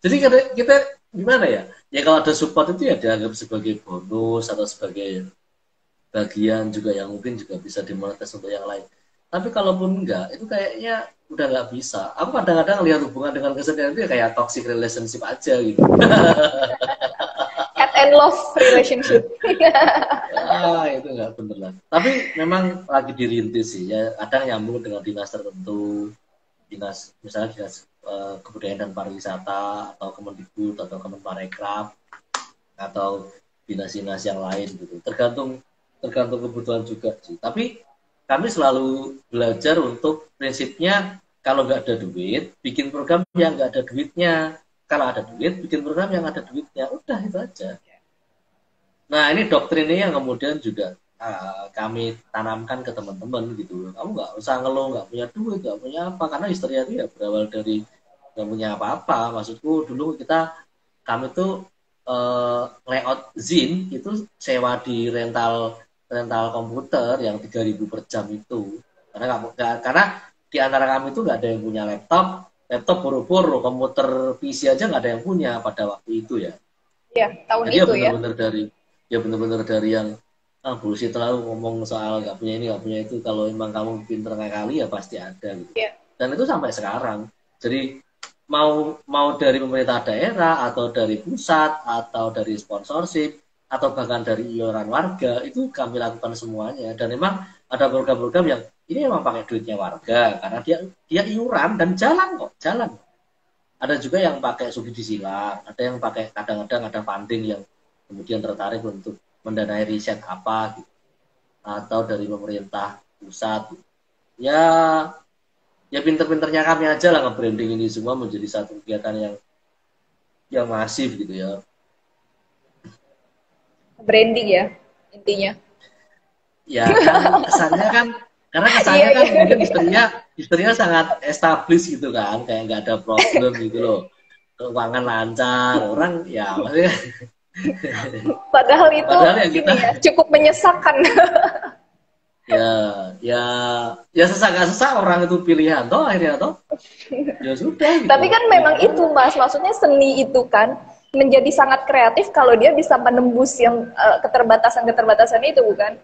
Speaker 1: Jadi kita, kita gimana ya? Ya kalau ada support itu ya dianggap sebagai bonus atau sebagai bagian juga yang mungkin juga bisa dimonetize untuk yang lain. Tapi kalaupun enggak itu kayaknya udah nggak bisa. Aku kadang-kadang lihat hubungan dengan kesedihan itu ya kayak toxic relationship aja gitu
Speaker 2: and love relationship
Speaker 1: ah itu nggak bener lah tapi memang lagi dirintis sih ya kadang nyambung dengan dinas tertentu dinas misalnya dinas uh, kebudayaan dan pariwisata atau Kemendikbud atau Kemenparekraf atau dinas-dinas yang lain gitu tergantung tergantung kebutuhan juga sih tapi kami selalu belajar untuk prinsipnya kalau nggak ada duit, bikin program yang nggak ada duitnya. Kalau ada duit, bikin program yang ada duitnya. Udah itu aja. Nah ini doktrin ini yang kemudian juga uh, kami tanamkan ke teman-teman gitu. Kamu nggak usah ngeluh, nggak punya duit, nggak punya apa. Karena histeria itu ya berawal dari nggak punya apa-apa. Maksudku dulu kita kami tuh uh, layout zin itu sewa di rental rental komputer yang 3000 per jam itu karena kamu karena di antara kami itu nggak ada yang punya laptop laptop buru-buru komputer PC aja nggak ada yang punya pada waktu itu ya
Speaker 2: ya tahun
Speaker 1: Jadi
Speaker 2: itu
Speaker 1: ya benar-benar dari ya benar-benar dari yang ah bullshit terlalu ngomong soal nggak punya ini nggak punya itu. Kalau emang kamu pinter kali ya pasti ada gitu.
Speaker 2: Ya.
Speaker 1: dan itu sampai sekarang. Jadi mau mau dari pemerintah daerah atau dari pusat atau dari sponsorship atau bahkan dari iuran warga itu kami lakukan semuanya. Dan memang ada program-program yang ini memang pakai duitnya warga karena dia dia iuran dan jalan kok jalan. Ada juga yang pakai subsidi silang ada yang pakai kadang-kadang ada funding yang kemudian tertarik untuk mendanai riset apa gitu. Atau dari pemerintah pusat ya ya pinter-pinternya kami aja lah nge-branding ini semua menjadi satu kegiatan yang yang masif gitu ya.
Speaker 2: Branding ya intinya.
Speaker 1: Ya kan kesannya kan karena kesannya yeah, kan mungkin istrinya istrinya sangat established gitu kan kayak nggak ada problem gitu loh. Keuangan lancar orang ya maksudnya
Speaker 2: padahal itu padahal ya kita, ya, cukup menyesakan
Speaker 1: ya ya ya sesak sesak orang itu pilihan toh akhirnya toh ya sudah
Speaker 2: gitu. tapi kan memang itu mas maksudnya seni itu kan menjadi sangat kreatif kalau dia bisa menembus yang uh, keterbatasan-keterbatasan itu bukan?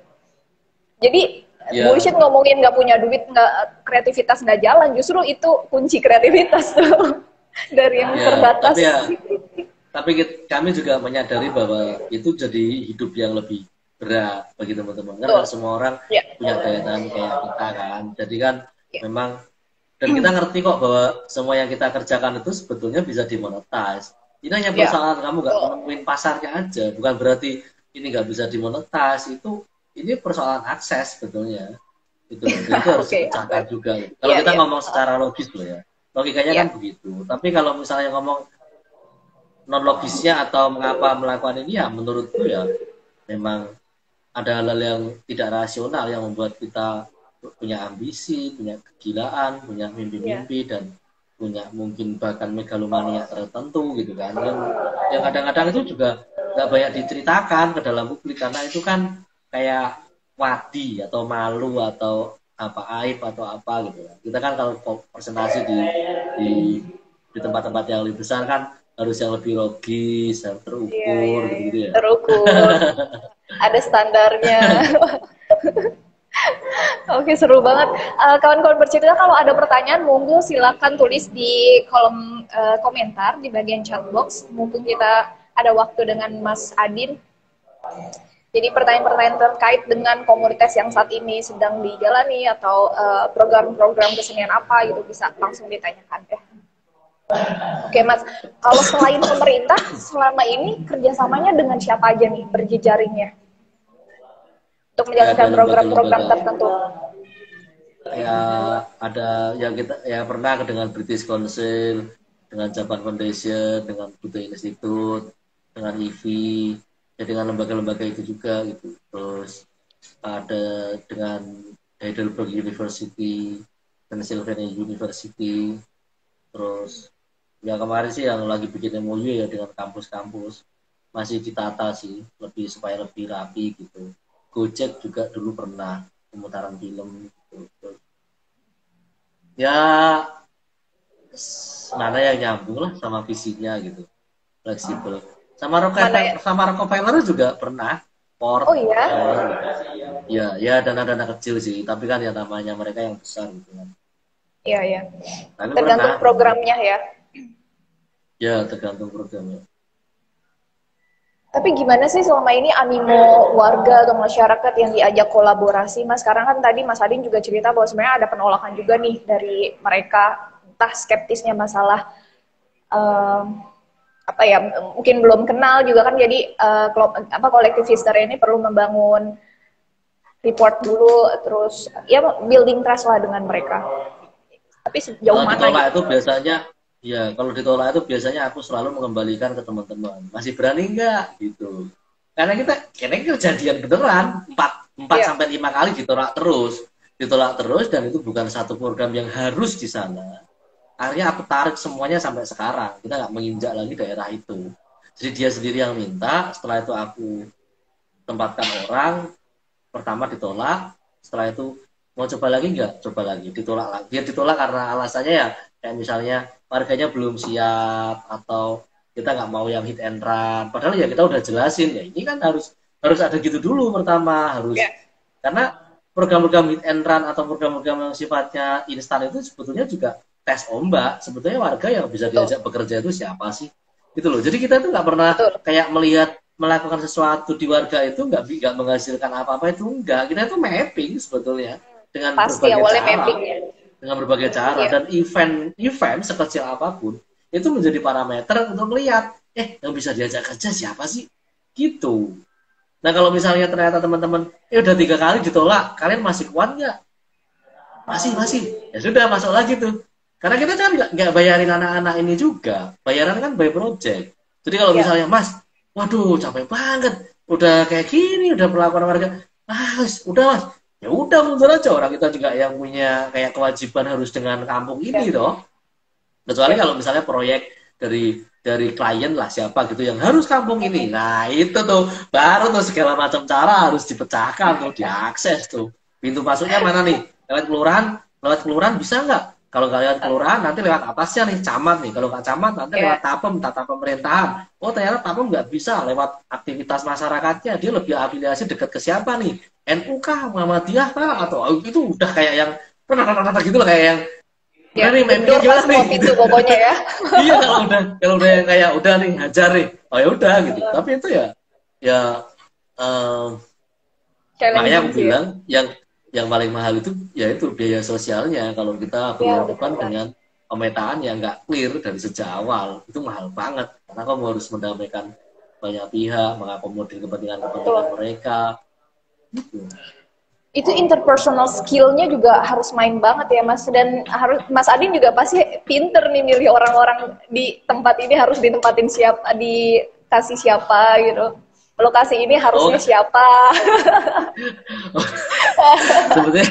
Speaker 2: Jadi yeah. bullshit ngomongin nggak punya duit, nggak kreativitas nggak jalan, justru itu kunci kreativitas tuh dari yang yeah, terbatas.
Speaker 1: Tapi ya, tapi kami juga menyadari bahwa itu jadi hidup yang lebih berat bagi teman-teman kan semua orang ya. punya daya tahan kayak kita kan jadi kan ya. memang dan kita ngerti kok bahwa semua yang kita kerjakan itu sebetulnya bisa dimonetize ini hanya ya. persoalan ya. kamu nggak menemuin pasarnya aja bukan berarti ini nggak bisa dimonetize itu ini persoalan akses sebetulnya itu itu harus okay. dipecahkan juga kalau yeah, kita yeah. ngomong secara logis loh ya logikanya yeah. kan begitu tapi kalau misalnya ngomong non logisnya atau mengapa melakukan ini ya menurutku ya memang ada hal-hal yang tidak rasional yang membuat kita punya ambisi, punya kegilaan, punya mimpi-mimpi yeah. dan punya mungkin bahkan megalomania tertentu gitu kan yang yang kadang-kadang itu juga nggak banyak diceritakan ke dalam publik karena itu kan kayak wadi atau malu atau apa aib atau apa gitu ya. Kita kan kalau presentasi di di di tempat-tempat yang lebih besar kan harus yang lebih logis, yang terukur iya, iya,
Speaker 2: gitu, -gitu ya. Terukur. Ada standarnya. Oke seru banget. Uh, kawan-kawan bercerita kalau ada pertanyaan monggo silakan tulis di kolom uh, komentar di bagian chat box. Mumpung kita ada waktu dengan Mas Adin. Jadi pertanyaan-pertanyaan terkait dengan komunitas yang saat ini sedang dijalani atau eh, program-program uh, kesenian apa gitu bisa langsung ditanyakan ya. Oke Mas, kalau selain pemerintah selama ini kerjasamanya dengan siapa aja nih berjejaringnya? Untuk menjalankan program-program tertentu?
Speaker 1: Ya ada yang kita ya pernah dengan British Council, dengan Japan Foundation, dengan Budaya Institute, dengan IVI, ya dengan lembaga-lembaga itu juga gitu. Terus ada dengan Heidelberg University Pennsylvania University terus ya kemarin sih yang lagi bikin MOU ya dengan kampus-kampus masih ditata sih lebih supaya lebih rapi gitu Gojek juga dulu pernah pemutaran film gitu ya mana yang nyambung lah sama visinya gitu fleksibel sama Rockefeller, ya? sama Rockefeller juga pernah.
Speaker 2: Port. Oh iya.
Speaker 1: ya, ya dana-dana kecil sih, tapi kan ya namanya mereka yang besar gitu kan.
Speaker 2: Iya, iya. Tergantung pernah, programnya ya.
Speaker 1: Ya, tergantung programnya.
Speaker 2: Tapi gimana sih selama ini animo warga atau masyarakat yang diajak kolaborasi, Mas? Sekarang kan tadi Mas Adin juga cerita bahwa sebenarnya ada penolakan juga nih dari mereka, entah skeptisnya masalah um, apa ya mungkin belum kenal juga kan jadi uh, apa kolektif history ini perlu membangun report dulu terus ya building trust lah dengan mereka tapi sejauh
Speaker 1: kalau mana ditolak itu biasanya ya kalau ditolak itu biasanya aku selalu mengembalikan ke teman-teman. Masih berani nggak? Gitu. Karena kita kayaknya kejadian beneran. Empat empat yeah. sampai lima kali ditolak terus. Ditolak terus dan itu bukan satu program yang harus di sana. Akhirnya aku tarik semuanya sampai sekarang. Kita nggak menginjak lagi daerah itu. Jadi dia sendiri yang minta. Setelah itu aku tempatkan orang. Pertama ditolak. Setelah itu mau coba lagi nggak? Coba lagi. Ditolak lagi. Dia ditolak karena alasannya ya kayak misalnya warganya belum siap atau kita nggak mau yang hit and run. Padahal ya kita udah jelasin ya ini kan harus harus ada gitu dulu pertama harus. Yeah. karena program-program hit and run atau program-program yang sifatnya instan itu sebetulnya juga tes ombak. Sebetulnya warga yang bisa diajak bekerja itu siapa sih? Gitu loh. Jadi kita itu nggak pernah Betul. kayak melihat melakukan sesuatu di warga itu nggak nggak menghasilkan apa-apa itu enggak kita itu mapping sebetulnya dengan Pasti berbagai cara. mapping, ya. Dengan berbagai cara ya. dan event event sekecil apa pun itu menjadi parameter untuk melihat eh yang bisa diajak kerja siapa sih gitu nah kalau misalnya ternyata teman-teman eh udah tiga kali ditolak kalian masih kuat nggak masih masih ya sudah masuk lagi tuh karena kita kan nggak bayarin anak-anak ini juga. Bayaran kan by project. Jadi kalau ya. misalnya, Mas, waduh capek banget. Udah kayak gini, udah perlakuan warga. Ah, udah Mas. Ya udah mundur aja orang kita juga yang punya kayak kewajiban harus dengan kampung ini ya. toh. Kecuali ya. kalau misalnya proyek dari dari klien lah siapa gitu yang harus kampung ini. Nah itu tuh baru tuh segala macam cara harus dipecahkan tuh diakses tuh. Pintu masuknya mana nih? Lewat kelurahan, lewat kelurahan bisa nggak? Kalau kalian kelurahan nanti lewat atasnya nih camat nih. Kalau nggak camat nanti yeah. lewat tapem tata pemerintahan. Oh ternyata tapem nggak bisa lewat aktivitas masyarakatnya. Dia lebih afiliasi dekat ke siapa nih? NU kah, Muhammadiyah kah? Atau itu udah kayak yang pernah gitu loh kayak yang
Speaker 2: Ya, nih, kendor pas nih? pintu pokoknya ya.
Speaker 1: iya kalau udah kalau udah kayak udah nih hajar nih, oh ya udah gitu. Tapi itu ya ya um, makanya aku ya. bilang yang yang paling mahal itu ya itu biaya sosialnya kalau kita ya, lakukan dengan pemetaan yang nggak clear dari sejak awal itu mahal banget karena kamu harus mendamaikan banyak pihak mengakomodir kepentingan kepentingan mereka
Speaker 2: itu interpersonal skillnya juga harus main banget ya mas. Dan harus mas Adin juga pasti pinter nih milih orang-orang di tempat ini harus ditempatin siapa dikasih siapa gitu. Lokasi ini harusnya oh. siapa?
Speaker 1: Sebetulnya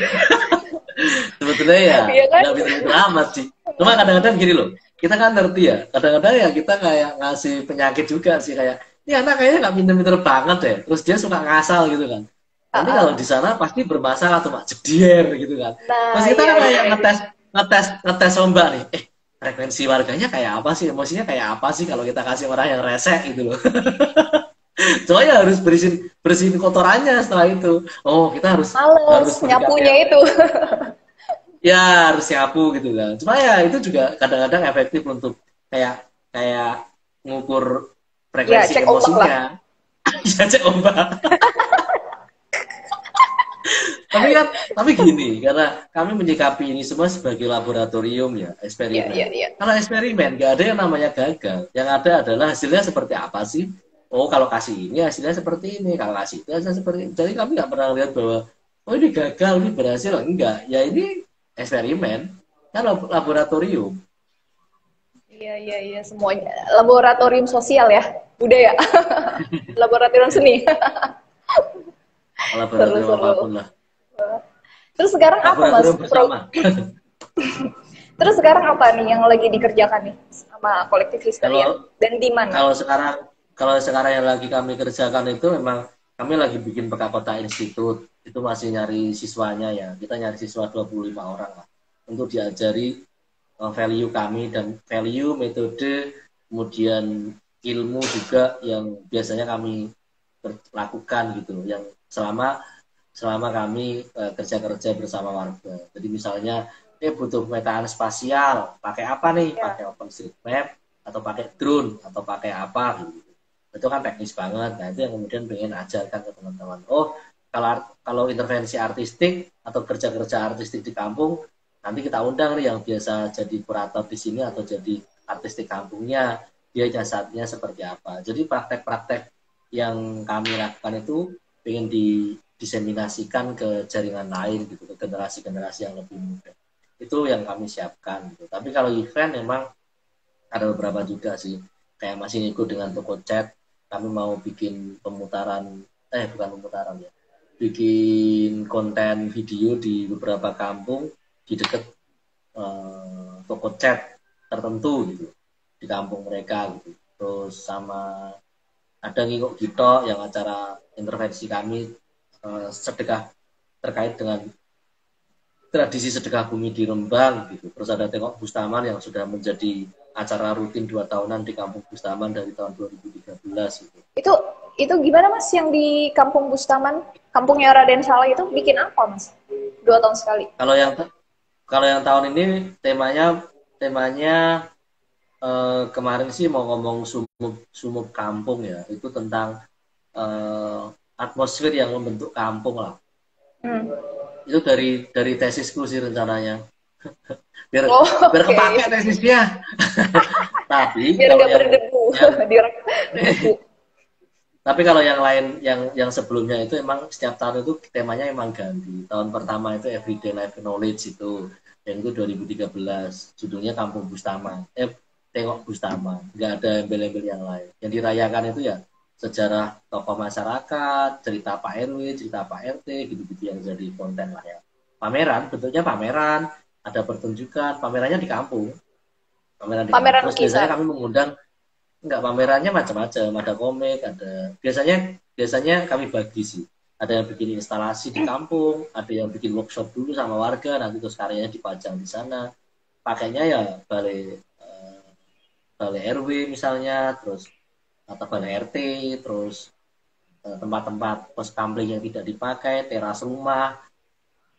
Speaker 1: sebetulnya ya iya kan? nggak bisa amat sih. Cuma kadang-kadang gini loh kita kan ngerti ya kadang-kadang ya kita kayak ngasih penyakit juga sih kayak ini anak kayaknya nggak pinter-pinter banget ya terus dia suka ngasal gitu kan Nanti kalau di sana pasti bermasalah tuh mak jedier gitu kan. Nah, Mas kita iya, kan kayak iya. ngetes ngetes ngetes ombak nih. Eh frekuensi warganya kayak apa sih? Emosinya kayak apa sih kalau kita kasih orang yang rese gitu loh. Soalnya harus bersihin bersihin kotorannya setelah itu. Oh kita harus
Speaker 2: Males, harus nyapunya itu.
Speaker 1: ya harus nyapu gitu kan. Cuma ya itu juga kadang-kadang efektif untuk kayak kayak ngukur frekuensi ya, emosinya. ya cek ombak tapi kan tapi gini karena kami menyikapi ini semua sebagai laboratorium ya eksperimen. Yeah, yeah, yeah. kalau eksperimen gak ada yang namanya gagal. Yang ada adalah hasilnya seperti apa sih? Oh kalau kasih ini hasilnya seperti ini kalau kasih itu hasilnya seperti ini. Jadi kami nggak pernah lihat bahwa oh ini gagal ini berhasil enggak. Ya ini eksperimen. Kan laboratorium.
Speaker 2: Iya iya iya semuanya. Laboratorium sosial ya budaya laboratorium seni.
Speaker 1: Laboratorium seru, apa pun lah
Speaker 2: Terus sekarang apa mas? Terus sekarang apa nih yang lagi dikerjakan nih sama kolektif kalian dan di mana?
Speaker 1: Kalau sekarang kalau sekarang yang lagi kami kerjakan itu memang kami lagi bikin peka kota institut. Itu masih nyari siswanya ya. Kita nyari siswa 25 orang lah untuk diajari uh, value kami dan value metode kemudian ilmu juga yang biasanya kami lakukan gitu yang selama selama kami uh, kerja-kerja bersama warga. Jadi misalnya eh butuh pemetaan spasial, pakai apa nih? Ya. Pakai OpenStreetMap atau pakai drone atau pakai apa gitu. Itu kan teknis banget. Nah, itu yang kemudian pengen ajarkan ke teman-teman. Oh, kalau kalau intervensi artistik atau kerja-kerja artistik di kampung, nanti kita undang nih yang biasa jadi kurator di sini atau jadi artistik kampungnya, dia jasanya seperti apa. Jadi praktek-praktek yang kami lakukan itu pengen di diseminasikan ke jaringan lain gitu ke generasi-generasi yang lebih muda. Itu yang kami siapkan gitu. tapi kalau event memang ada beberapa juga sih. Kayak masih ngikut dengan toko chat kami mau bikin pemutaran eh bukan pemutaran ya. Bikin konten video di beberapa kampung di dekat uh, toko chat tertentu gitu di kampung mereka gitu. Terus sama ada ngikut gitu yang acara intervensi kami Eh, sedekah terkait dengan tradisi sedekah bumi di Rembang gitu. Terus ada tengok Bustaman yang sudah menjadi acara rutin dua tahunan di Kampung Bustaman dari tahun 2013 gitu.
Speaker 2: Itu itu gimana Mas yang di Kampung Bustaman, kampungnya Raden Saleh itu bikin apa Mas? Dua tahun sekali.
Speaker 1: Kalau yang kalau yang tahun ini temanya temanya eh, kemarin sih mau ngomong sumup sumup kampung ya. Itu tentang eh, atmosfer yang membentuk kampung lah. Hmm. Itu dari dari tesisku sih rencananya. biar oh, biar okay. kepake tesisnya. Tapi biar kalau yang, yang, Tapi kalau yang lain yang yang sebelumnya itu emang setiap tahun itu temanya emang ganti. Tahun pertama itu Everyday Life Knowledge itu yang itu 2013 judulnya Kampung Bustama. Eh tengok Bustama, nggak ada embel-embel yang lain. Yang dirayakan itu ya sejarah tokoh masyarakat, cerita Pak RW, cerita Pak RT, gitu-gitu yang jadi konten lah ya. Pameran, bentuknya pameran, ada pertunjukan, pamerannya di kampung.
Speaker 2: Pameran di pameran
Speaker 1: kampung. Terus biasanya kami mengundang, enggak pamerannya macam-macam, ada komik, ada biasanya biasanya kami bagi sih. Ada yang bikin instalasi di kampung, ada yang bikin workshop dulu sama warga, nanti terus karyanya dipajang di sana. Pakainya ya balai uh, balai RW misalnya, terus atau balai RT, terus eh, tempat-tempat pos kamling yang tidak dipakai, teras rumah,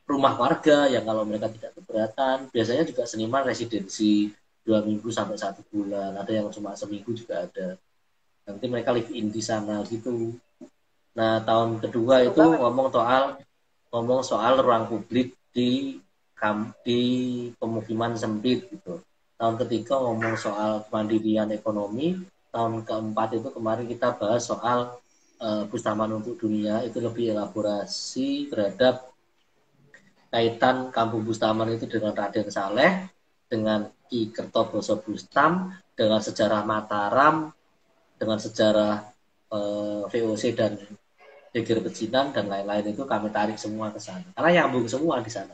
Speaker 1: rumah warga yang kalau mereka tidak keberatan. Biasanya juga seniman residensi dua minggu sampai satu bulan. Ada yang cuma seminggu juga ada. Nanti mereka live in di sana gitu. Nah tahun kedua itu ngomong soal ngomong soal ruang publik di di pemukiman sempit gitu. Tahun ketiga ngomong soal kemandirian ekonomi tahun keempat itu kemarin kita bahas soal uh, Bustaman untuk dunia. Itu lebih elaborasi terhadap kaitan kampung Bustaman itu dengan Raden Saleh dengan Ki Kertoboso Bustam dengan sejarah Mataram dengan sejarah uh, eh, VOC dan Geger Pecinan dan lain-lain itu kami tarik semua ke sana. Karena nyambung semua di sana.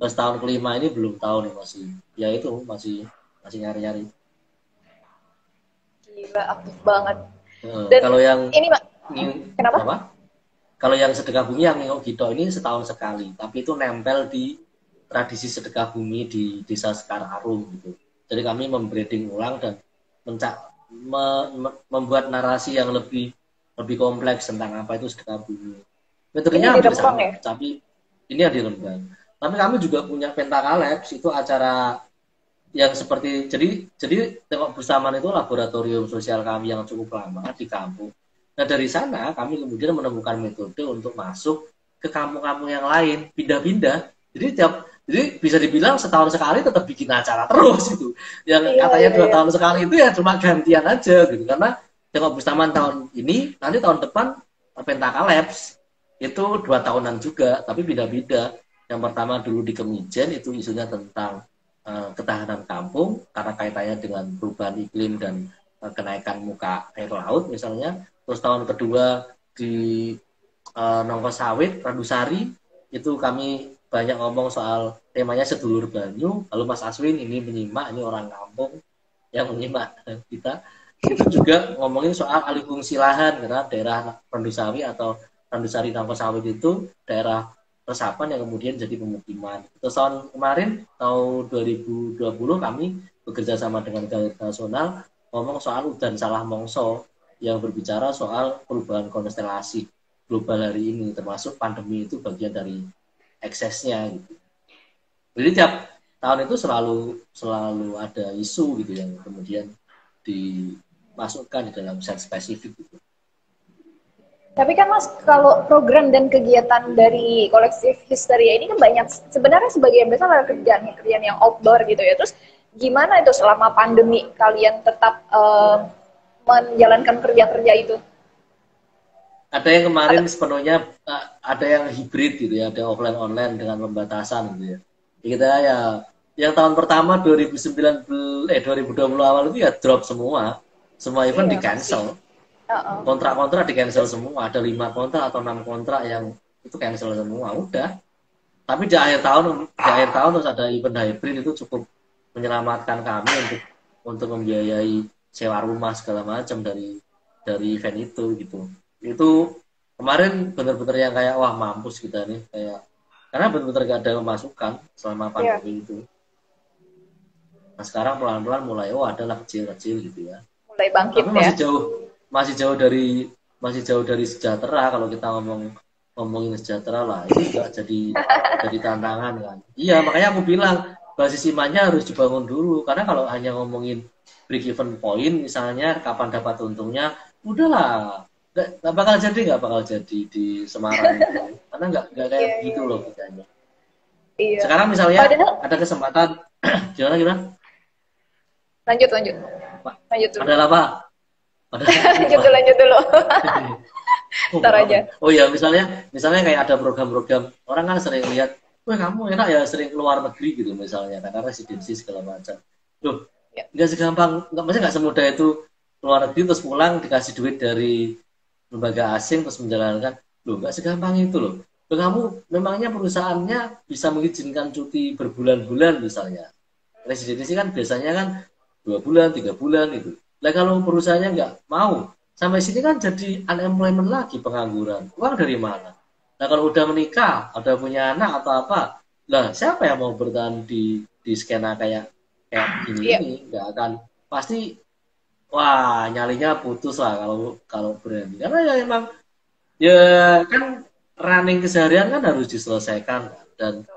Speaker 1: Terus tahun kelima ini belum tahu nih masih ya itu masih masih nyari-nyari
Speaker 2: gila aktif banget
Speaker 1: uh, dan kalau yang
Speaker 2: ini mak kenapa
Speaker 1: apa? kalau yang sedekah bumi yang nengok gitu ini setahun sekali tapi itu nempel di tradisi sedekah bumi di desa Sekar Arum gitu. Jadi kami membranding ulang dan mencak, me, me, membuat narasi yang lebih lebih kompleks tentang apa itu sedekah bumi. Metodenya hampir sama, ya? tapi ini yang di Rembang. Tapi kami juga punya Pentaka Labs, itu acara yang seperti jadi jadi tengok bersamaan itu laboratorium sosial kami yang cukup lama di kampung. Nah dari sana kami kemudian menemukan metode untuk masuk ke kampung-kampung yang lain, pindah-pindah. Jadi tiap jadi bisa dibilang setahun sekali tetap bikin acara terus itu. Yang iya, katanya iya, dua iya. tahun sekali itu ya cuma gantian aja gitu. Karena tengok Bustaman tahun ini, nanti tahun depan Pentaka Labs itu dua tahunan juga, tapi beda-beda. Yang pertama dulu di Kemijen itu isunya tentang uh, ketahanan kampung karena kaitannya dengan perubahan iklim dan uh, kenaikan muka air laut misalnya. Terus tahun kedua di uh, Nongko Sawit, Randusari itu kami banyak ngomong soal temanya sedulur Banyu. Lalu Mas Aswin ini menyimak, ini orang kampung yang menyimak kita. Itu juga ngomongin soal alih fungsi lahan karena daerah Randusawi atau Randusari Nangko Sawit itu daerah resapan yang kemudian jadi pemukiman. Terus tahun kemarin tahun 2020 kami bekerja sama dengan Galeri Nasional ngomong soal udan salah mongso yang berbicara soal perubahan konstelasi global hari ini termasuk pandemi itu bagian dari eksesnya gitu. Jadi tiap tahun itu selalu selalu ada isu gitu yang kemudian dimasukkan di dalam set spesifik gitu.
Speaker 2: Tapi kan Mas, kalau program dan kegiatan dari kolektif Histeria ini kan banyak sebenarnya sebagian besar adalah kerjaan-kerjaan yang outdoor gitu ya. Terus gimana itu selama pandemi kalian tetap uh, menjalankan kerja-kerja itu?
Speaker 1: ada yang kemarin sepenuhnya eh, ada yang hibrid gitu ya, ada offline online dengan pembatasan gitu ya. Kita ya yang tahun pertama 2019 eh 2020 awal itu ya drop semua. Semua event iya, di cancel. Kontrak-kontrak di cancel semua. Ada lima kontrak atau enam kontrak yang itu cancel semua. Udah. Tapi di akhir tahun di akhir tahun terus ada event hybrid itu cukup menyelamatkan kami untuk untuk membiayai sewa rumah segala macam dari dari event itu gitu itu kemarin benar-benar yang kayak wah mampus kita nih kayak karena benar-benar gak ada masukan selama iya. pandemi yeah. itu. Nah sekarang pelan-pelan mulai oh adalah kecil-kecil gitu ya.
Speaker 2: Mulai bangkit
Speaker 1: Tapi masih ya. jauh masih jauh dari masih jauh dari sejahtera kalau kita ngomong ngomongin sejahtera lah. Ini juga jadi jadi tantangan kan. Iya makanya aku bilang basis imannya harus dibangun dulu. Karena kalau hanya ngomongin break even point misalnya kapan dapat untungnya udahlah. Nggak bakal jadi nggak bakal jadi di Semarang itu. Karena nggak nggak kayak yeah, gitu yeah. loh kitanya iya. sekarang misalnya oh, ada kesempatan gimana gimana?
Speaker 2: Lanjut lanjut. Lanjut
Speaker 1: dulu. ada apa
Speaker 2: lanjut dulu lanjut dulu Ntar aja.
Speaker 1: oh ya misalnya misalnya kayak ada program-program orang kan sering lihat wah kamu enak ya sering keluar negeri gitu misalnya karena residensi segala macam. Loh ya. nggak segampang nggak maksudnya nggak semudah itu keluar negeri terus pulang dikasih duit dari lembaga asing terus menjalankan. Loh nggak segampang itu loh. Loh kamu memangnya perusahaannya bisa mengizinkan cuti berbulan-bulan misalnya? Residensi kan biasanya kan dua bulan tiga bulan itu lah kalau perusahaannya nggak mau sampai sini kan jadi unemployment lagi pengangguran. Uang dari mana? Nah kalau udah menikah ada punya anak atau apa lah siapa yang mau bertahan di di skena kayak kayak ini yeah. ini? Nggak akan. Pasti wah nyalinya putus lah kalau kalau berani. Karena ya emang ya kan running keseharian kan harus diselesaikan dan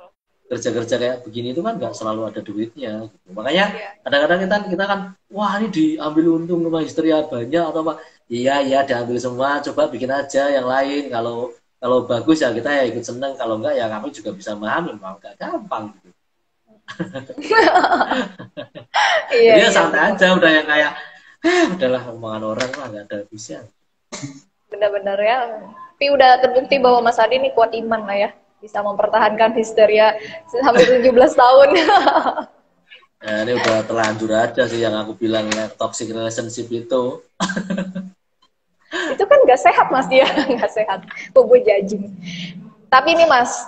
Speaker 1: kerja-kerja kayak begini itu kan nggak selalu ada duitnya gitu. makanya iya. kadang-kadang kita kita kan wah ini diambil untung rumah histeria banyak atau apa? Iya iya diambil semua coba bikin aja yang lain. Kalau kalau bagus ya kita ya ikut seneng. Kalau enggak ya kami juga bisa memahami. Memang gak gampang gitu. Iya, Dia iya, santai aja udah yang kayak ah udahlah omongan orang lah nggak ada habisnya.
Speaker 2: Benar-benar ya. Tapi udah terbukti bahwa Mas Adi ini kuat iman lah ya bisa mempertahankan histeria sampai 17 tahun.
Speaker 1: ya, ini udah terlanjur aja sih yang aku bilang ya, toxic relationship itu.
Speaker 2: itu kan gak sehat mas dia, gak sehat. Kubu jajing. Tapi ini mas,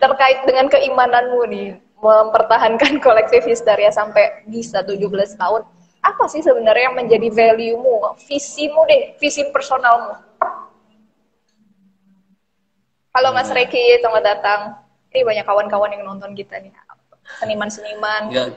Speaker 2: terkait dengan keimananmu nih, mempertahankan kolektif histeria sampai bisa 17 tahun, apa sih sebenarnya yang menjadi value-mu, visimu deh, visi personalmu? Halo Mas iya. Reki, selamat datang. Ini banyak kawan-kawan yang nonton kita nih. Seniman-seniman.
Speaker 1: Ya,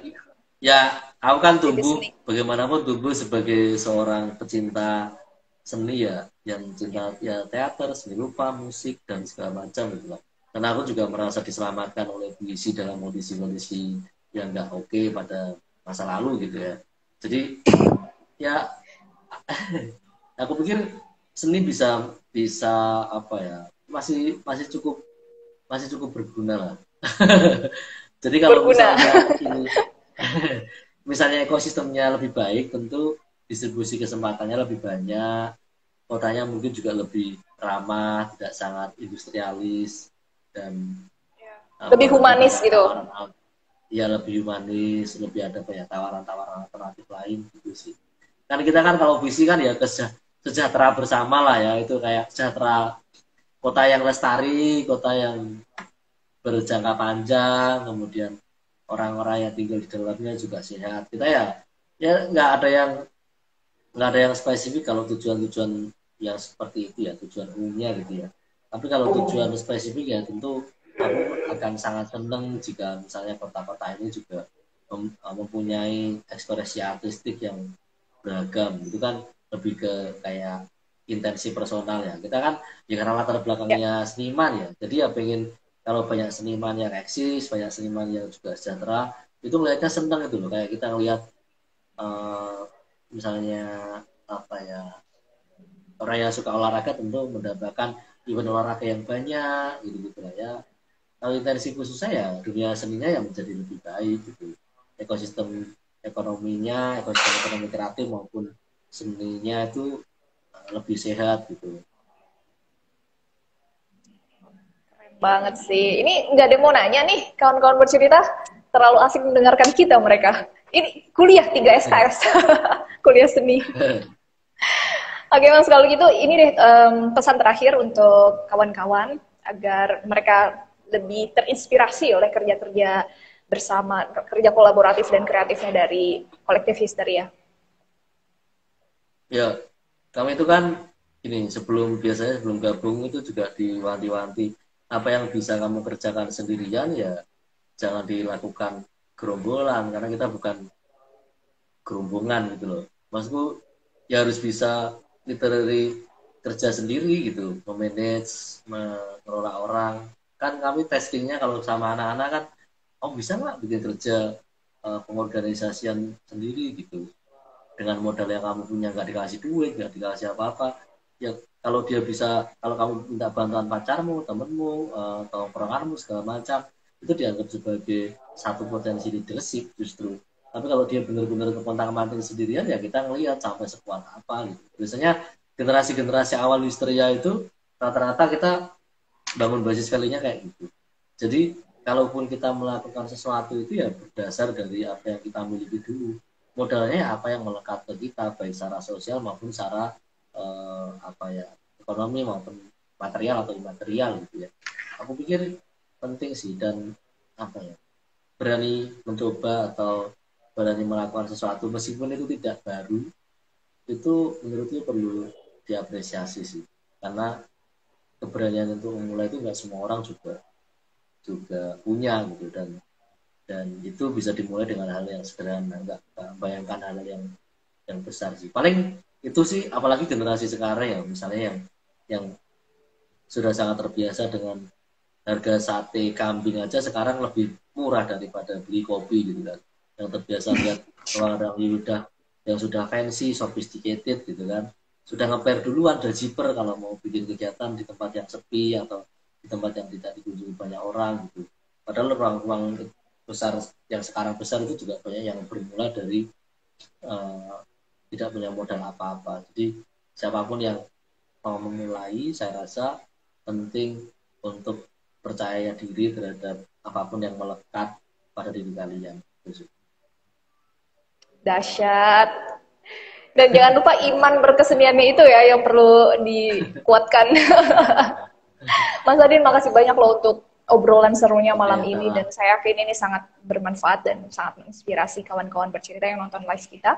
Speaker 1: ya, aku kan tumbuh, bagaimanapun tumbuh sebagai seorang pecinta seni ya, yang cinta ya teater, seni rupa, musik, dan segala macam gitu lah. Karena aku juga merasa diselamatkan oleh puisi dalam kondisi-kondisi yang nggak oke okay pada masa lalu gitu ya. Jadi ya aku pikir seni bisa bisa apa ya masih masih cukup masih cukup berguna lah. Jadi kalau berguna. misalnya ini, misalnya ekosistemnya lebih baik, tentu distribusi kesempatannya lebih banyak, kotanya mungkin juga lebih ramah, tidak sangat industrialis dan
Speaker 2: ya. lebih humanis gitu.
Speaker 1: Iya lebih humanis, lebih ada banyak tawaran-tawaran alternatif lain gitu sih. Kan kita kan kalau visi kan ya sejahtera bersama lah ya itu kayak sejahtera kota yang lestari, kota yang berjangka panjang, kemudian orang-orang yang tinggal di dalamnya juga sehat. Kita ya ya nggak ada yang nggak ada yang spesifik kalau tujuan-tujuan yang seperti itu ya tujuan umumnya gitu ya. Tapi kalau tujuan spesifik ya tentu aku akan sangat senang jika misalnya kota-kota ini juga mempunyai ekspresi artistik yang beragam itu kan lebih ke kayak intensi personal ya. Kita kan ya karena latar belakangnya ya. seniman ya. Jadi ya pengen kalau banyak seniman yang eksis banyak seniman yang juga sejahtera itu melihatnya senang itu loh. Kayak kita ngelihat uh, misalnya apa ya orang yang suka olahraga tentu mendapatkan event olahraga yang banyak gitu gitu lah ya. Kalau intensi khusus saya dunia seninya yang menjadi lebih baik gitu. Ekosistem ekonominya ekosistem ekonomi kreatif maupun seninya itu lebih sehat gitu.
Speaker 2: Keren banget sih. Ini nggak ada mau nanya nih, kawan-kawan bercerita terlalu asik mendengarkan kita mereka. Ini kuliah 3 SKS, kuliah seni. Oke mas, kalau gitu ini deh um, pesan terakhir untuk kawan-kawan agar mereka lebih terinspirasi oleh kerja-kerja bersama, kerja kolaboratif dan kreatifnya dari kolektif Histeria.
Speaker 1: Ya, kami itu kan ini sebelum biasanya sebelum gabung itu juga diwanti-wanti. Apa yang bisa kamu kerjakan sendirian ya jangan dilakukan gerombolan karena kita bukan gerombongan gitu loh. Maksudku ya harus bisa literally kerja sendiri gitu memanage mengelola orang. Kan kami testingnya kalau sama anak-anak kan oh bisa nggak bikin kerja uh, pengorganisasian sendiri gitu dengan modal yang kamu punya nggak dikasih duit nggak dikasih apa-apa ya kalau dia bisa kalau kamu minta bantuan pacarmu temenmu uh, atau peranganmu segala macam itu dianggap sebagai satu potensi leadership justru. Tapi kalau dia benar-benar kepontang manting sendirian ya kita ngelihat sampai sekuat apa gitu. Biasanya generasi-generasi awal histeria itu rata-rata kita bangun basis value-nya kayak gitu. Jadi kalaupun kita melakukan sesuatu itu ya berdasar dari apa yang kita miliki dulu modalnya apa yang melekat ke kita baik secara sosial maupun secara eh, apa ya ekonomi maupun material atau imaterial gitu ya. Aku pikir penting sih dan apa ya berani mencoba atau berani melakukan sesuatu meskipun itu tidak baru itu menurutku perlu diapresiasi sih. Karena keberanian untuk memulai itu nggak semua orang juga juga punya gitu dan dan itu bisa dimulai dengan hal yang sederhana nggak bayangkan hal yang yang besar sih. Paling itu sih apalagi generasi sekarang ya misalnya yang yang sudah sangat terbiasa dengan harga sate kambing aja sekarang lebih murah daripada beli kopi gitu kan. Yang terbiasa lihat orang-orang yang sudah yang sudah fancy sophisticated gitu kan. Sudah ngeper duluan dari zipper kalau mau bikin kegiatan di tempat yang sepi atau di tempat yang tidak dikunjungi banyak orang gitu. Padahal ruang-ruang besar yang sekarang besar itu juga banyak yang bermula dari uh, tidak punya modal apa-apa jadi siapa pun yang mau memulai saya rasa penting untuk percaya diri terhadap apa pun yang melekat pada diri kalian.
Speaker 2: Dahsyat. Dan jangan lupa iman berkeseniannya itu ya yang perlu dikuatkan. Mas Adin, makasih banyak loh untuk obrolan serunya malam ya, ini dan saya yakin ini sangat bermanfaat dan sangat menginspirasi kawan-kawan bercerita yang nonton live kita.